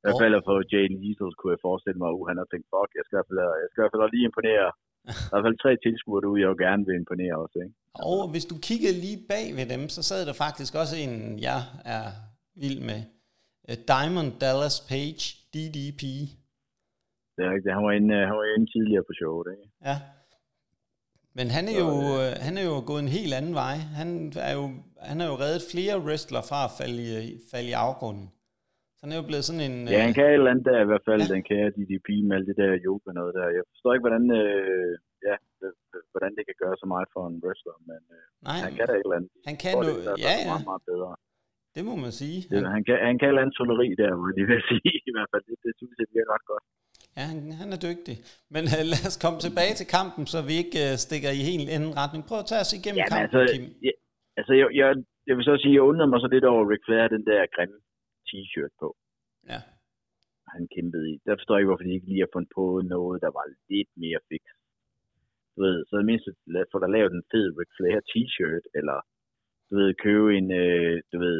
I hvert fald for Jay Lethal kunne jeg forestille mig, at han har tænkt, fuck, jeg skal i hvert fald, jeg skal i hvert fald lige imponere. Der er i hvert fald tre tilskuere derude, jeg jo gerne vil imponere også, ikke?
Og hvis du kiggede lige bag ved dem, så sad der faktisk også en, jeg er vild med. Øh, Diamond Dallas Page, DDP.
Det er rigtigt. Han var inde, han var inde tidligere på showet, ikke?
Ja. Men han er, jo, øh, han er jo gået en helt anden vej. Han er jo, han har jo reddet flere wrestler fra at falde i, falde i afgrunden. Så han er jo blevet sådan en...
Ja, han kan et eller andet der i hvert fald, ja. den kære DDP med alt det der yoga noget der. Jeg forstår ikke, hvordan, øh, ja, hvordan det kan gøre så meget for en wrestler, men øh, Nej, han kan da et eller andet.
Han kan nu, ja, ja. Meget, meget bedre. Det må man sige.
Det, han, kan, han kan et eller toleri der, må jeg vil sige i hvert fald. Det, det synes jeg virker ret godt.
Ja, han, han er dygtig. Men uh, lad os komme tilbage til kampen, så vi ikke uh, stikker i helt anden retning. Prøv at tage os igennem ja, kampen,
altså,
Kim.
Ja, altså, jeg, jeg, jeg vil så sige, jeg undrede mig så lidt over Ric Flair, den der grimme t-shirt på.
Ja.
Han kæmpede i. Der forstår jeg ikke, hvorfor de ikke lige har fundet på noget, der var lidt mere fix. Du ved, så det mindste for der lavet en fed Ric Flair t-shirt, eller du ved, købe en, øh, du ved,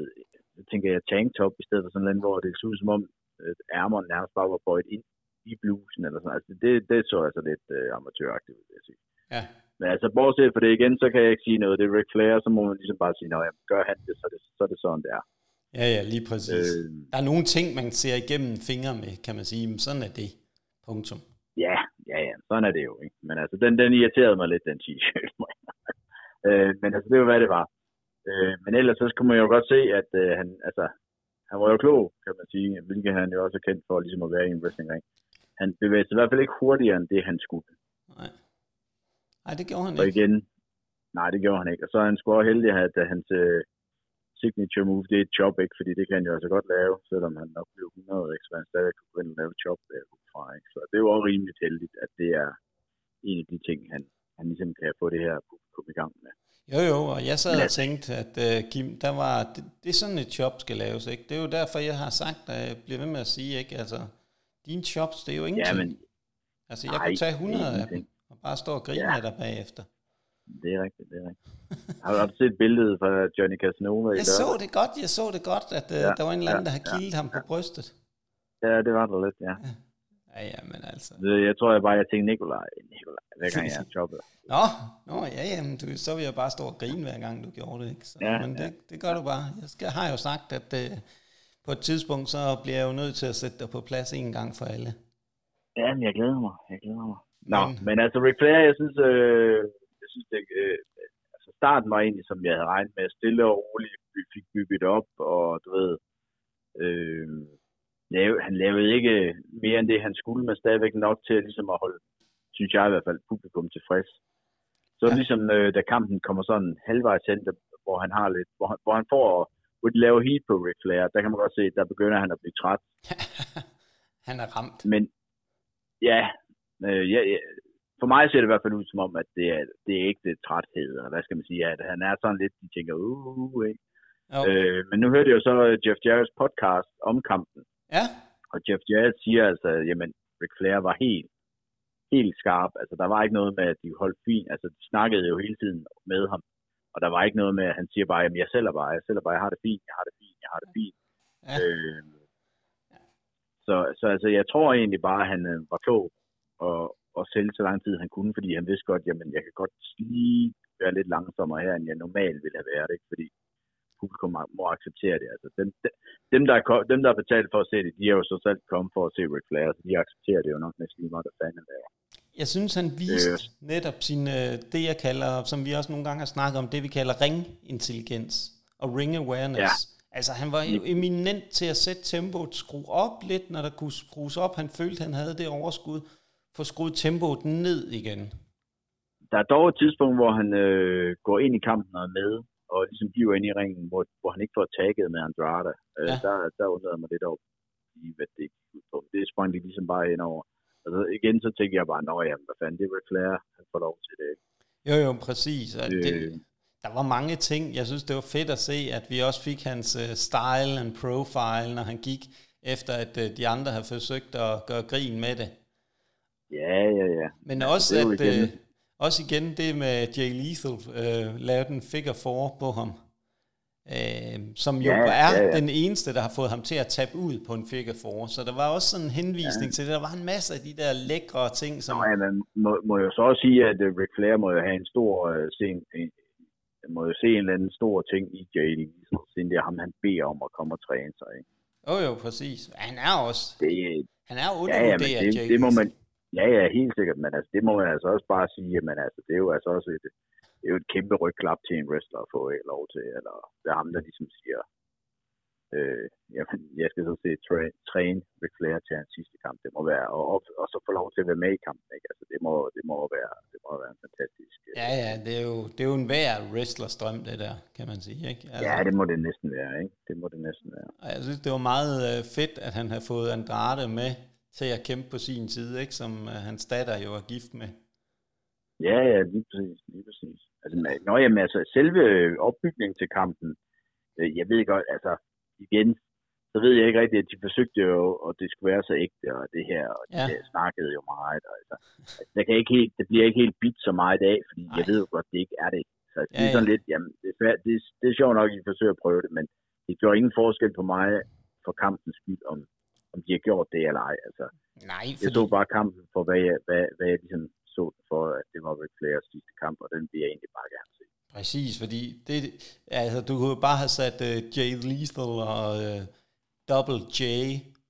tænker jeg tanktop i stedet for sådan noget, hvor det så ud som om øh, ærmerne nærmest bare var bøjet ind i blusen eller sådan Altså, det, det så altså lidt øh, amatøragtigt, vil jeg sige.
Ja.
Men altså, bortset for det igen, så kan jeg ikke sige noget. Det er Ric Flair, så må man ligesom bare sige, at gør han det, så er det, så er det sådan, det er.
Ja, ja, lige præcis. Øh, der er nogle ting, man ser igennem fingre med, kan man sige, men sådan er det. Punktum.
Ja, ja, ja, sådan er det jo. Ikke? Men altså, den, den irriterede mig lidt, den t-shirt. øh, men altså, det var, hvad det var. Øh, men ellers så skulle man jo godt se, at øh, han, altså, han var jo klog, kan man sige, hvilket han jo også er kendt for ligesom at være i en wrestlingring. Han bevægede sig i hvert fald ikke hurtigere end det, han skulle.
Nej. Nej, det gjorde han
og
ikke.
igen, nej, det gjorde han ikke. Og så er han sgu også heldig, at hans uh, signature move, det er et chop, ikke? Fordi det kan han jo altså godt lave, selvom han nok blev 100, ikke? Så han stadig kunne gå ind og lave chop der fra, ikke? Så det jo også rimeligt heldigt, at det er en af de ting, han, han ligesom kan få det her publikum i gang med.
Jo, jo, og jeg sad og tænkte, at uh, Kim, der var, det, det er sådan et job skal laves, ikke? Det er jo derfor, jeg har sagt, at jeg bliver ved med at sige, ikke? Altså, dine chops, det er jo ingenting. Ja, men, altså, jeg nej, kunne tage 100 af dem, og bare stå og grine ja. af dig bagefter.
Det er rigtigt, det er rigtigt. har du set billedet fra Johnny Casanova i
Jeg så det godt, jeg så det godt, at uh, ja, der var en eller anden, ja, der har kildet ja, ham på brystet.
Ja, det var der lidt, ja. ja.
Ja, ja, men altså.
Jeg tror jeg bare, jeg tænkte Nikolaj, Nikolaj, hver gang jeg jobbet.
Nå, nå, ja, ja, men du, så vil jeg bare stå og grine hver gang, du gjorde det, ikke? Så, ja, men det, ja. det gør du bare. Jeg skal, har jo sagt, at uh, på et tidspunkt, så bliver jeg jo nødt til at sætte dig på plads en gang for alle.
Ja, men jeg glæder mig, jeg glæder mig. Nå, men, men altså Ric Flair, jeg synes, øh, jeg synes det, øh, altså starten var egentlig, som jeg havde regnet med, stille og roligt, vi fik bygget op, og du ved, øh, lave, han lavede ikke mere end det, han skulle, men stadigvæk nok til ligesom at holde, synes jeg i hvert fald, publikum tilfreds. Så ja. ligesom, øh, da kampen kommer sådan halvvejs hen, hvor han har lidt, hvor han, hvor han får, hvor de laver heat på Ric Flair, der kan man godt se, der begynder han at blive træt.
han er ramt.
Men ja, øh, ja, ja, for mig ser det i hvert fald ud som om, at det er, det er ikke det træthed, og hvad skal man sige, at han er sådan lidt, de tænker, uh, uh, uh? Okay. Øh, men nu hørte jeg jo så Jeff Jarrett's podcast om kampen,
Ja.
Og Jeff Jarrett siger altså, jamen, Ric Flair var helt, helt skarp. Altså, der var ikke noget med, at de holdt fint. Altså, de snakkede jo hele tiden med ham. Og der var ikke noget med, at han siger bare, jamen, jeg sælger bare, jeg sælger bare, jeg har det fint, jeg har det fint, jeg har det fint. Ja. Øh, så, så altså, jeg tror egentlig bare, at han øh, var klog og, og sælge så lang tid han kunne, fordi han vidste godt, jamen jeg kan godt lige være lidt langsommere her, end jeg normalt ville have været, ikke? fordi publikum må acceptere det. Altså, dem, dem, der er, dem, der er betalt for at se det, de er jo så selv kommet for at se Ric Flair, så de accepterer det jo nok næsten lige meget, hvad fanden det er.
Jeg synes, han viste øh. netop sin, øh, det jeg kalder, som vi også nogle gange har snakket om, det vi kalder ringintelligens og ring awareness. Ja. Altså han var jo eminent til at sætte tempoet, skrue op lidt, når der kunne skrues op. Han følte, han havde det overskud. Få skruet tempoet ned igen.
Der er dog et tidspunkt, hvor han øh, går ind i kampen og er med, og ligesom bliver ind i ringen, hvor, hvor han ikke får tagget med Andrade. Øh, ja. der, der undrede mig lidt over, hvad det gik på. Det sprang de ligesom bare ind over. Altså igen, så tænker jeg bare, nå ja, hvad fanden, det er Flair, han får lov til det.
Jo, jo, præcis. Øh, det, der var mange ting. Jeg synes, det var fedt at se, at vi også fik hans uh, style and profile, når han gik efter, at uh, de andre havde forsøgt at gøre grin med det.
Ja, ja, ja.
Men også, at, uh, også igen det med Jay Lethal, øh, lavede en figure 4 på ham. Øh, som jo ja, er ja, ja. den eneste, der har fået ham til at tabe ud på en figure 4. Så der var også sådan en henvisning ja. til det. Der var en masse af de der lækre ting, som...
Nå, ja, men må, må jo så også sige, at uh, Ric Flair må jo have en stor uh, scene, en, må jo se en eller anden stor ting i Jay Lethal, siden det er ham, han beder om at komme og træne sig. Ikke?
Jo, jo, præcis. Han er også,
Det,
han er
ja, ja,
undervurderet,
det, det må man, ja, ja, helt sikkert, men altså, det må man altså også bare sige, at man, altså, det er jo altså også et, det er jo et kæmpe rygklap til en wrestler at få ikke lov til, eller det er ham, der ligesom siger, øh, jamen, jeg skal så se tra- træne Ric Flair til hans sidste kamp, det må være, og, og, og så få lov til at være med i kampen, ikke? Altså, det må, det må være, det må være en fantastisk, øh,
Ja, ja, det er jo, det er jo en hver wrestlers drøm, det der, kan man sige, ikke? Altså,
ja, det må det næsten være, ikke? Det må det næsten være.
Jeg synes, det var meget øh, fedt, at han havde fået Andrade med til at kæmpe på sin side, ikke? Som øh, hans datter jo er gift med.
Ja, ja, lige præcis, lige præcis. Altså, nå, jamen, altså, selve opbygningen til kampen, øh, jeg ved godt, altså, igen, så ved jeg ikke rigtigt, at de forsøgte jo, og det skulle være så ægte, og det her, og de
Ja.
ja. snakkede jo meget, og, altså, altså, det, kan ikke helt, det bliver ikke helt bit så meget af, fordi
Nej.
jeg ved jo godt, det ikke er det. Så det
Ja,
er sådan
ja.
lidt, jamen, det er, det, er- det er sjovt nok, at I forsøger at prøve det, men det gjorde ingen forskel på mig for kampens skyld, om, om de har gjort det eller ej. Altså,
Nej,
jeg
fordi,
så bare kampen for, hvad jeg, hvad, hvad jeg ligesom så for, at det var Ric Flairs sidste kamp, og den vil jeg egentlig bare gerne se.
præcis, fordi det, altså, du kunne bare have sat uh, Jay Lethal og uh, Double J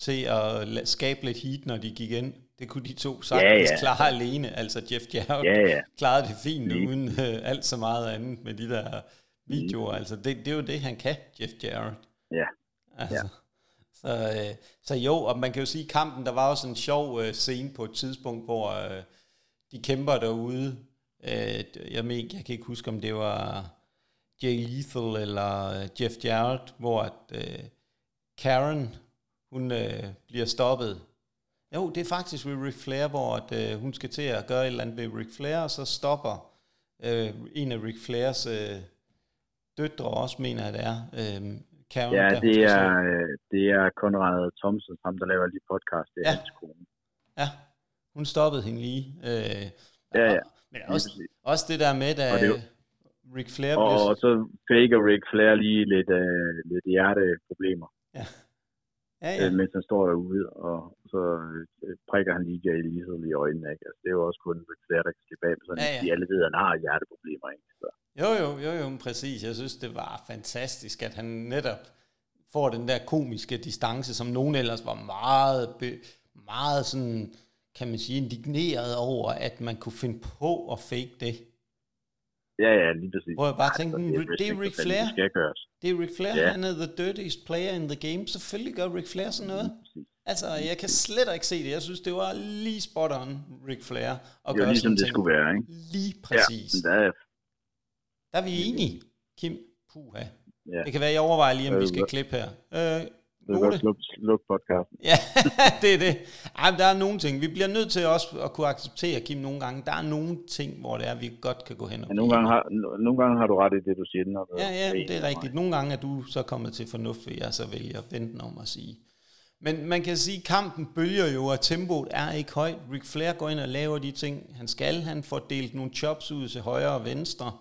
til at skabe lidt heat, når de gik ind. Det kunne de to sagtens
ja.
klare alene. Altså Jeff Jarrett
Ja, ja.
klarede det fint
Lige.
uden uh, alt så meget andet med de der videoer. Altså det, det er jo det, han kan, Jeff Jarrett.
Ja.
Altså, så, øh, så jo, og man kan jo sige, at kampen, der var også en sjov øh, scene på et tidspunkt, hvor øh, de kæmper derude. Øh, jeg, men, jeg kan ikke huske, om det var Jay Lethal eller Jeff Jarrett, hvor at, øh, Karen, hun øh, bliver stoppet. Jo, det er faktisk ved Ric Flair, hvor at, øh, hun skal til at gøre et eller andet ved Ric Flair, og så stopper øh, en af Ric Flairs øh, døtre også, mener jeg det er. Øh, Karen,
Ja, det er, det er Conrad Thompson, ham der laver lige podcast, det er
Ja.
hans kone.
Ja, hun stoppede hende lige. Øh,
Ja, ja.
Men også, også det der med,
jo-
Ric Flair
Og,
blev...
og så faker Ric Flair lige lidt, øh, lidt hjerteproblemer,
Ja, ja,
ja. øh, mens han står derude, og så øh, prikker han lige Jay Lethal i øjnene. Ikke? Altså, det er jo også kun Ric Flair, der kan slippe af med sådan,
Ja,
ja, de alle ved, at han har hjerteproblemer. Ikke? Så,
Jo, jo, jo, jo, præcis. Jeg synes, det var fantastisk, at han netop får den der komiske distance, som nogen ellers var meget, meget sådan, kan man sige, indigneret over, at man kunne finde på at fake det.
ja, ja, lige præcis.
Hvor jeg bare tænkte,
så
det er
wrestling,
Ric Flair.
Det.
Det er Ric Flair,
Ja.
han er the dirtiest player in the game. Selvfølgelig gør Ric Flair sådan noget. Altså, jeg kan slet ikke se det. Jeg synes, det var lige spot on, Ric Flair. At
Det er
gøre
jo ligesom det skulle være. Ikke?
Lige præcis.
Ja, der er,
Der er vi enige, Kim. Puha.
ja.
Det kan være, jeg overvejer lige, om vi
Øh,
skal klippe her. Øh,
Det
note.
slukke sluk podcasten.
Ja, det er det. Ej, der er nogle ting. Vi bliver nødt til også at kunne acceptere, Kim, nogle gange. Der er nogle ting, hvor det er, vi godt kan gå hen og
Men nogle gange, har, nogle gange har du ret i det, du siger. Når du
Ja, ja, det er rigtigt. Nogle gange er du så kommet til fornuft, vil jeg så vælge at vente om at sige. Men man kan sige, at kampen bølger jo, og tempoet er ikke højt. Ric Flair går ind og laver de ting, han skal. Han får delt nogle chops ud til højre og venstre.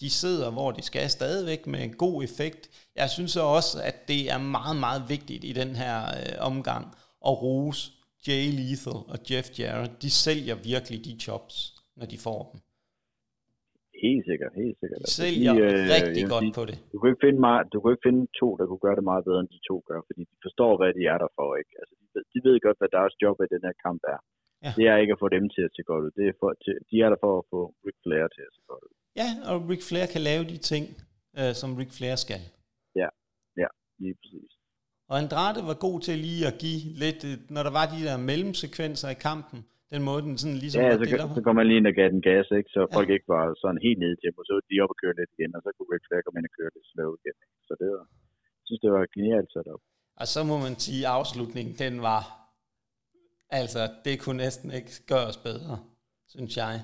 De sidder, hvor de skal, stadigvæk med en god effekt. Jeg synes så også, at det er meget, meget vigtigt i den her øh, omgang at rose Jay Lethal og Jeff Jarrett. De sælger virkelig de chops, når de får dem.
Helt sikkert, helt sikkert.
De
Altså,
sælger
de,
øh, rigtig godt
sige,
på det.
Du kan, ikke finde meget, du kan ikke finde to, der kunne gøre det meget bedre, end de to gør, fordi de forstår, hvad de er der for. Ikke? Altså, de, ved, de ved godt, hvad deres job i den her kamp er.
Ja.
Det er ikke at få dem til at se godt ud. Det er for, til, de er der for at få Ric Flair til at se godt ud.
Ja, og Ric Flair kan lave de ting, øh, som Ric Flair skal.
Lige præcis.
Og Andrade var god til lige at give lidt, øh, når der var de der mellemsekvenser i kampen, den måde den sådan ligesom
Ja, så,
det, der
så kom man lige ind og gav den gas, ikke? så
Ja.
ja. folk ikke var sådan helt nede i tempo. Så de op og køre lidt igen, og så kunne Ric Flair komme ind og køre lidt slow igen. Så det var, jeg synes, det var genialt sat op.
Og så må man sige, at afslutningen, den var, altså, det kunne næsten ikke gøres bedre, synes jeg.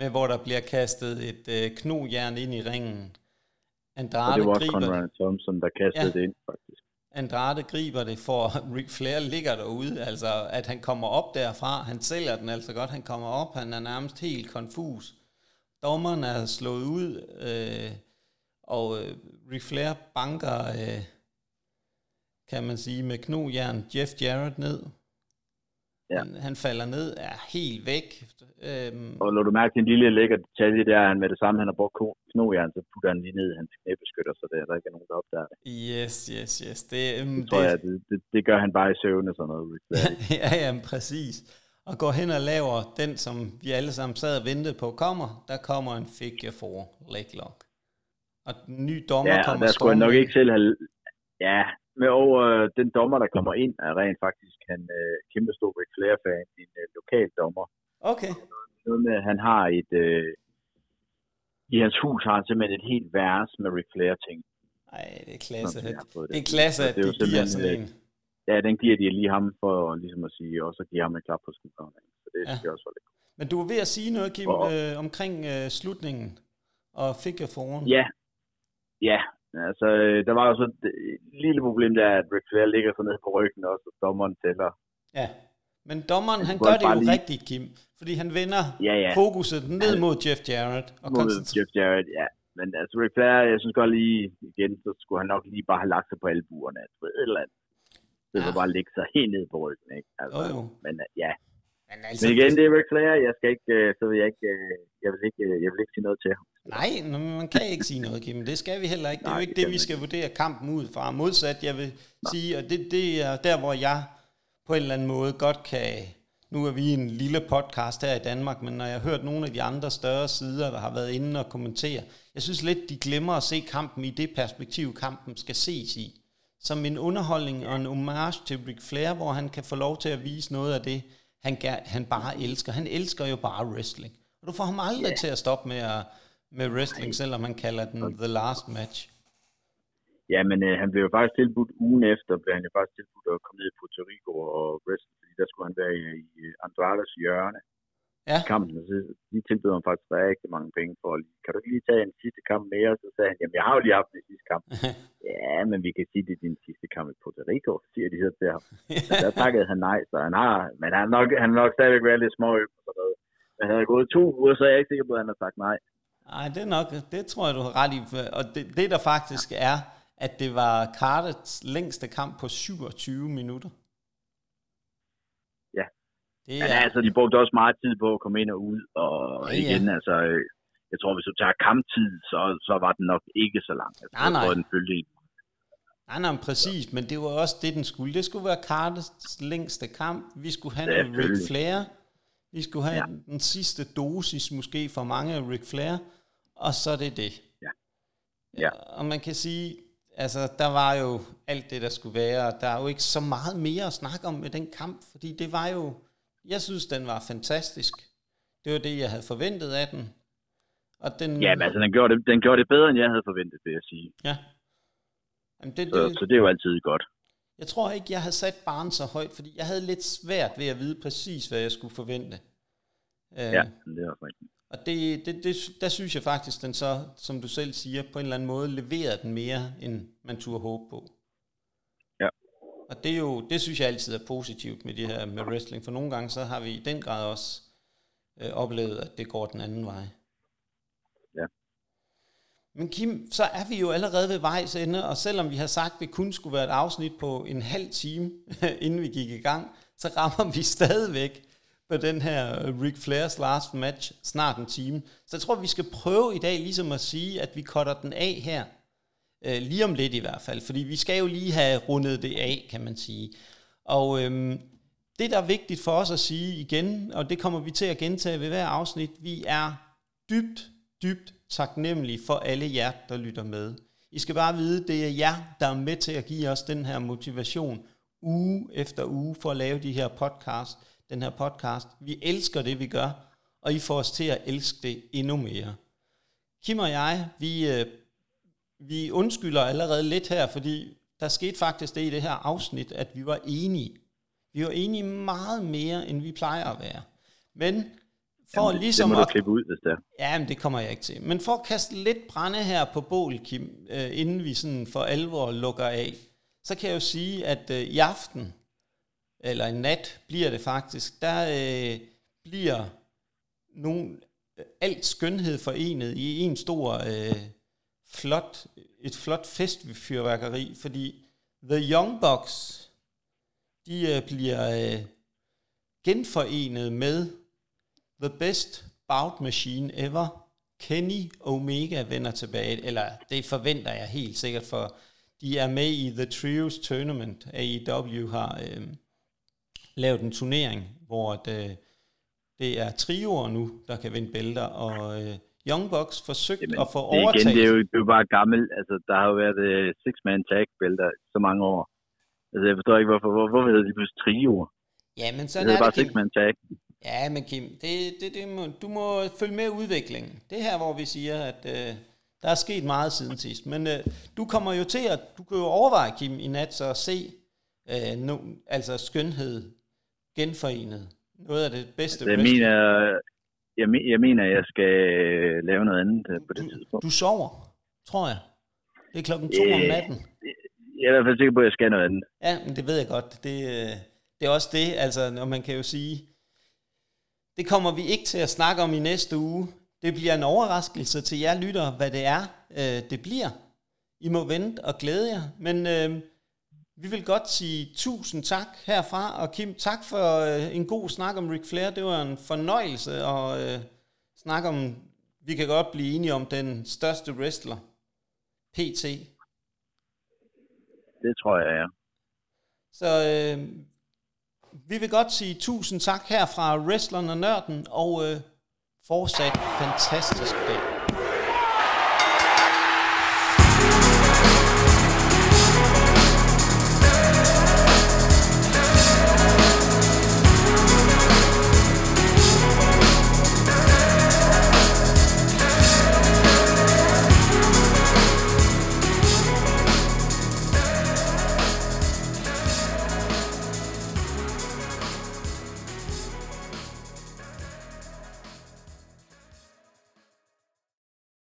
Med hvor der bliver kastet et øh, knogjern ind i ringen.
Og
Andrade
det var også
griber.
Conrad Thompson, der kastede
Ja.
det ind, faktisk.
Andrade griber det, for Ric Flair ligger derude, altså at han kommer op derfra, han sælger den altså godt, han kommer op, han er nærmest helt konfus. Dommeren er slået ud, øh, og øh, Ric Flair banker, øh, kan man sige, med knogjern Jeff Jarrett ned. Ja. Han, han falder ned, er helt væk.
Øhm. Og når du mærker en lille lækker detalje, det er, han med det samme, han har brugt knogjern, så putter han lige ned i hans knæbeskytter, så det er der ikke er nogen, der opdager det.
Yes, yes, yes. Det, um,
det tror det... jeg, det, det, det, gør han bare i søvn og sådan noget.
ja, ja, præcis. Og går hen og laver den, som vi alle sammen sad og ventede på kommer. Der kommer en figure for leg lock. Og den nye dommer
ja,
kommer
der skulle jeg nok ikke selv have... Ja, med over den dommer, der kommer ind, er rent faktisk en uh, kæmpe stor Ric Flair-fan, en uh, lokal dommer.
Okay.
Noget med, at han har et... Uh, I hans hus har han simpelthen et helt vers med Ric Flair-ting.
Nej, det er klasse. Det, det er klasse, at de giver sådan en.
Ja, den giver de lige ham for ligesom at sige, og så giver ham en klap på skulderen. Så det ja. skal også være lidt
Men du var ved at sige noget, Kim, og, øh, omkring øh, slutningen og fik jeg foran.
Ja, ja, Altså, øh, der var jo så et lille problem der, at Ric Flair ligger så ned på ryggen også, og dommeren tæller.
Ja, men dommeren, han gør det jo lige... rigtigt, Kim, fordi han vender ja, ja. fokuset ned mod Jeff Jarrett.
Og mod Jeff Jarrett, ja. Men altså, Ric Flair, jeg synes godt lige, igen, så skulle han nok lige bare have lagt sig på albuerne, altså, et eller andet. Det ja. var bare ligge sig helt ned på ryggen, ikke? Altså, oh, jo. Men ja, men, altså, men igen, det er Ric Flair, jeg skal ikke, øh, så vil jeg ikke, øh, jeg vil ikke, jeg vil ikke sige noget til ham.
Nej, man kan ikke sige noget, Kim. Det skal vi heller ikke. Det er Nej, jo ikke det, vi skal ikke. vurdere kampen ud fra. Modsat, jeg vil Nej. sige, og det, det er der, hvor jeg på en eller anden måde godt kan... Nu er vi en lille podcast her i Danmark, men når jeg har hørt nogle af de andre større sider, der har været inde og kommentere, jeg synes lidt, de glemmer at se kampen i det perspektiv, kampen skal ses i. Som en underholdning og en homage til Ric Flair, hvor han kan få lov til at vise noget af det, han, han bare elsker. Han elsker jo bare wrestling. Og du får ham aldrig yeah. til at stoppe med, at, med wrestling, selvom man kalder den The Last Match.
Ja, men øh, han blev jo faktisk tilbudt ugen efter, blev han jo faktisk tilbudt at komme ned i Puerto Rico og wrestle, fordi der skulle han være i, i Andrades hjørne ja. kampen. Så de tilbød ham faktisk rigtig mange penge for, kan du ikke lige tage en sidste kamp mere? Så sagde han, jamen jeg har jo lige haft den sidste kamp. ja, men vi kan sige, det er din sidste kamp i Puerto Rico, siger de så til ham. Så der takkede han nej, så han har, men han nok, han nok stadigvæk været lidt små og sådan noget. Men han havde gået to uger, så er jeg ikke sikker på, at han har sagt nej.
Nej, det er nok, det tror jeg, du har ret i. Og det, det der faktisk er, at det var Cardets længste kamp på 27 minutter.
Det er... Men altså, de brugte også meget tid på at komme ind og ud, og ja, igen, ja. altså, jeg tror, hvis du tager kamptid, så, så var den nok ikke så lang. Altså, nej, nej. Tror, den følte
Nej, nej, præcis, men det var også det, den skulle. Det skulle være Carters længste kamp. Vi skulle have en Ric Flair. Vi skulle have ja. den sidste dosis, måske for mange af Ric Flair. Og så er det det.
Ja. ja.
Og man kan sige, altså, der var jo alt det, der skulle være. Der er jo ikke så meget mere at snakke om med den kamp, fordi det var jo jeg synes, den var fantastisk. Det var det, jeg havde forventet af den.
Og den... Ja, men altså, den gjorde, det, den gjorde det bedre, end jeg havde forventet, vil jeg sige.
Ja.
Jamen, det, så, det, så det er jo altid godt.
Jeg tror ikke, jeg havde sat barn så højt, fordi jeg havde lidt svært ved at vide præcis, hvad jeg skulle forvente.
Ja, uh, det er også rigtigt.
Og det, det, det, der synes jeg faktisk, den så, som du selv siger, på en eller anden måde leverede den mere, end man turde håbe på. Og det, er jo, det synes jeg altid er positivt med det her med wrestling, for nogle gange så har vi i den grad også øh, oplevet, at det går den anden vej.
Ja.
Men Kim, så er vi jo allerede ved vejs ende, og selvom vi har sagt, at det kun skulle være et afsnit på en halv time, inden vi gik i gang, så rammer vi stadigvæk på den her Ric Flairs last match snart en time. Så jeg tror, vi skal prøve i dag ligesom at sige, at vi cutter den af her Øh, lige om lidt i hvert fald, fordi vi skal jo lige have rundet det af, kan man sige. Og øhm, det, der er vigtigt for os at sige igen, og det kommer vi til at gentage ved hver afsnit, vi er dybt, dybt taknemmelige for alle jer, der lytter med. I skal bare vide, det er jer, der er med til at give os den her motivation uge efter uge for at lave de her podcast, den her podcast. Vi elsker det, vi gør, og I får os til at elske det endnu mere. Kim og jeg, vi øh, vi undskylder allerede lidt her, fordi der skete faktisk det i det her afsnit, at vi var enige. Vi var enige meget mere, end vi plejer at være. Men for
Jamen,
ligesom
det må du klippe ud, hvis det er.
Ja, men det kommer jeg ikke til. Men for at kaste lidt brænde her på bål, Kim, øh, inden vi sådan for alvor lukker af, så kan jeg jo sige, at øh, i aften, eller i nat bliver det faktisk, der øh, bliver nogen, øh, alt skønhed forenet i en stor øh, flot, et flot festfyrværkeri, fordi The Young Bucks, de øh, bliver, øh, genforenet med The Best Bout Machine Ever. Kenny Omega vender tilbage, eller det forventer jeg helt sikkert, for de er med i The Trios Tournament. AEW har øh, lavet en turnering, hvor det, øh, det er trioer nu, der kan vinde bælter, og øh, Young Bucks forsøgt Jamen, at få overtaget.
Igen, det, er jo, det er jo bare gammelt. Altså, der har jo været uh, six-man tag bælter så mange år. Altså, jeg forstår ikke, hvorfor, hvor, hvorfor hedder de pludselig trioer?
Ja, men sådan
det
er,
er bare six-man tag.
Ja, men Kim, det, det, det må, du må følge med udviklingen. Det her, hvor vi siger, at øh, der er sket meget siden sidst. Men øh, du kommer jo til at, du kan jo overveje, Kim, i nat så at se øh, no, altså skønhed genforenet. Noget af det bedste.
Det mener, jeg, jeg mener, jeg skal lave noget andet øh, på det du, tidspunkt.
Du sover, tror jeg. Det er klokken to øh, om natten.
Jeg er i hvert fald sikker på, at jeg skal noget andet.
Ja, men det ved jeg godt. Det, øh, det er også det, altså, når man kan jo sige, det kommer vi ikke til at snakke om i næste uge. Det bliver en overraskelse til jer lytter, hvad det er, øh, det bliver. I må vente og glæde jer. Men øh, vi vil godt sige tusind tak herfra. Og Kim, tak for øh, en god snak om Ric Flair. Det var en fornøjelse at øh, snakke om, vi kan godt blive enige om den største wrestler. PT.
Det tror jeg, ja.
Så øh, vi vil godt sige tusind tak her fra Wrestleren og Nørden, og øh, fortsat fantastisk dag.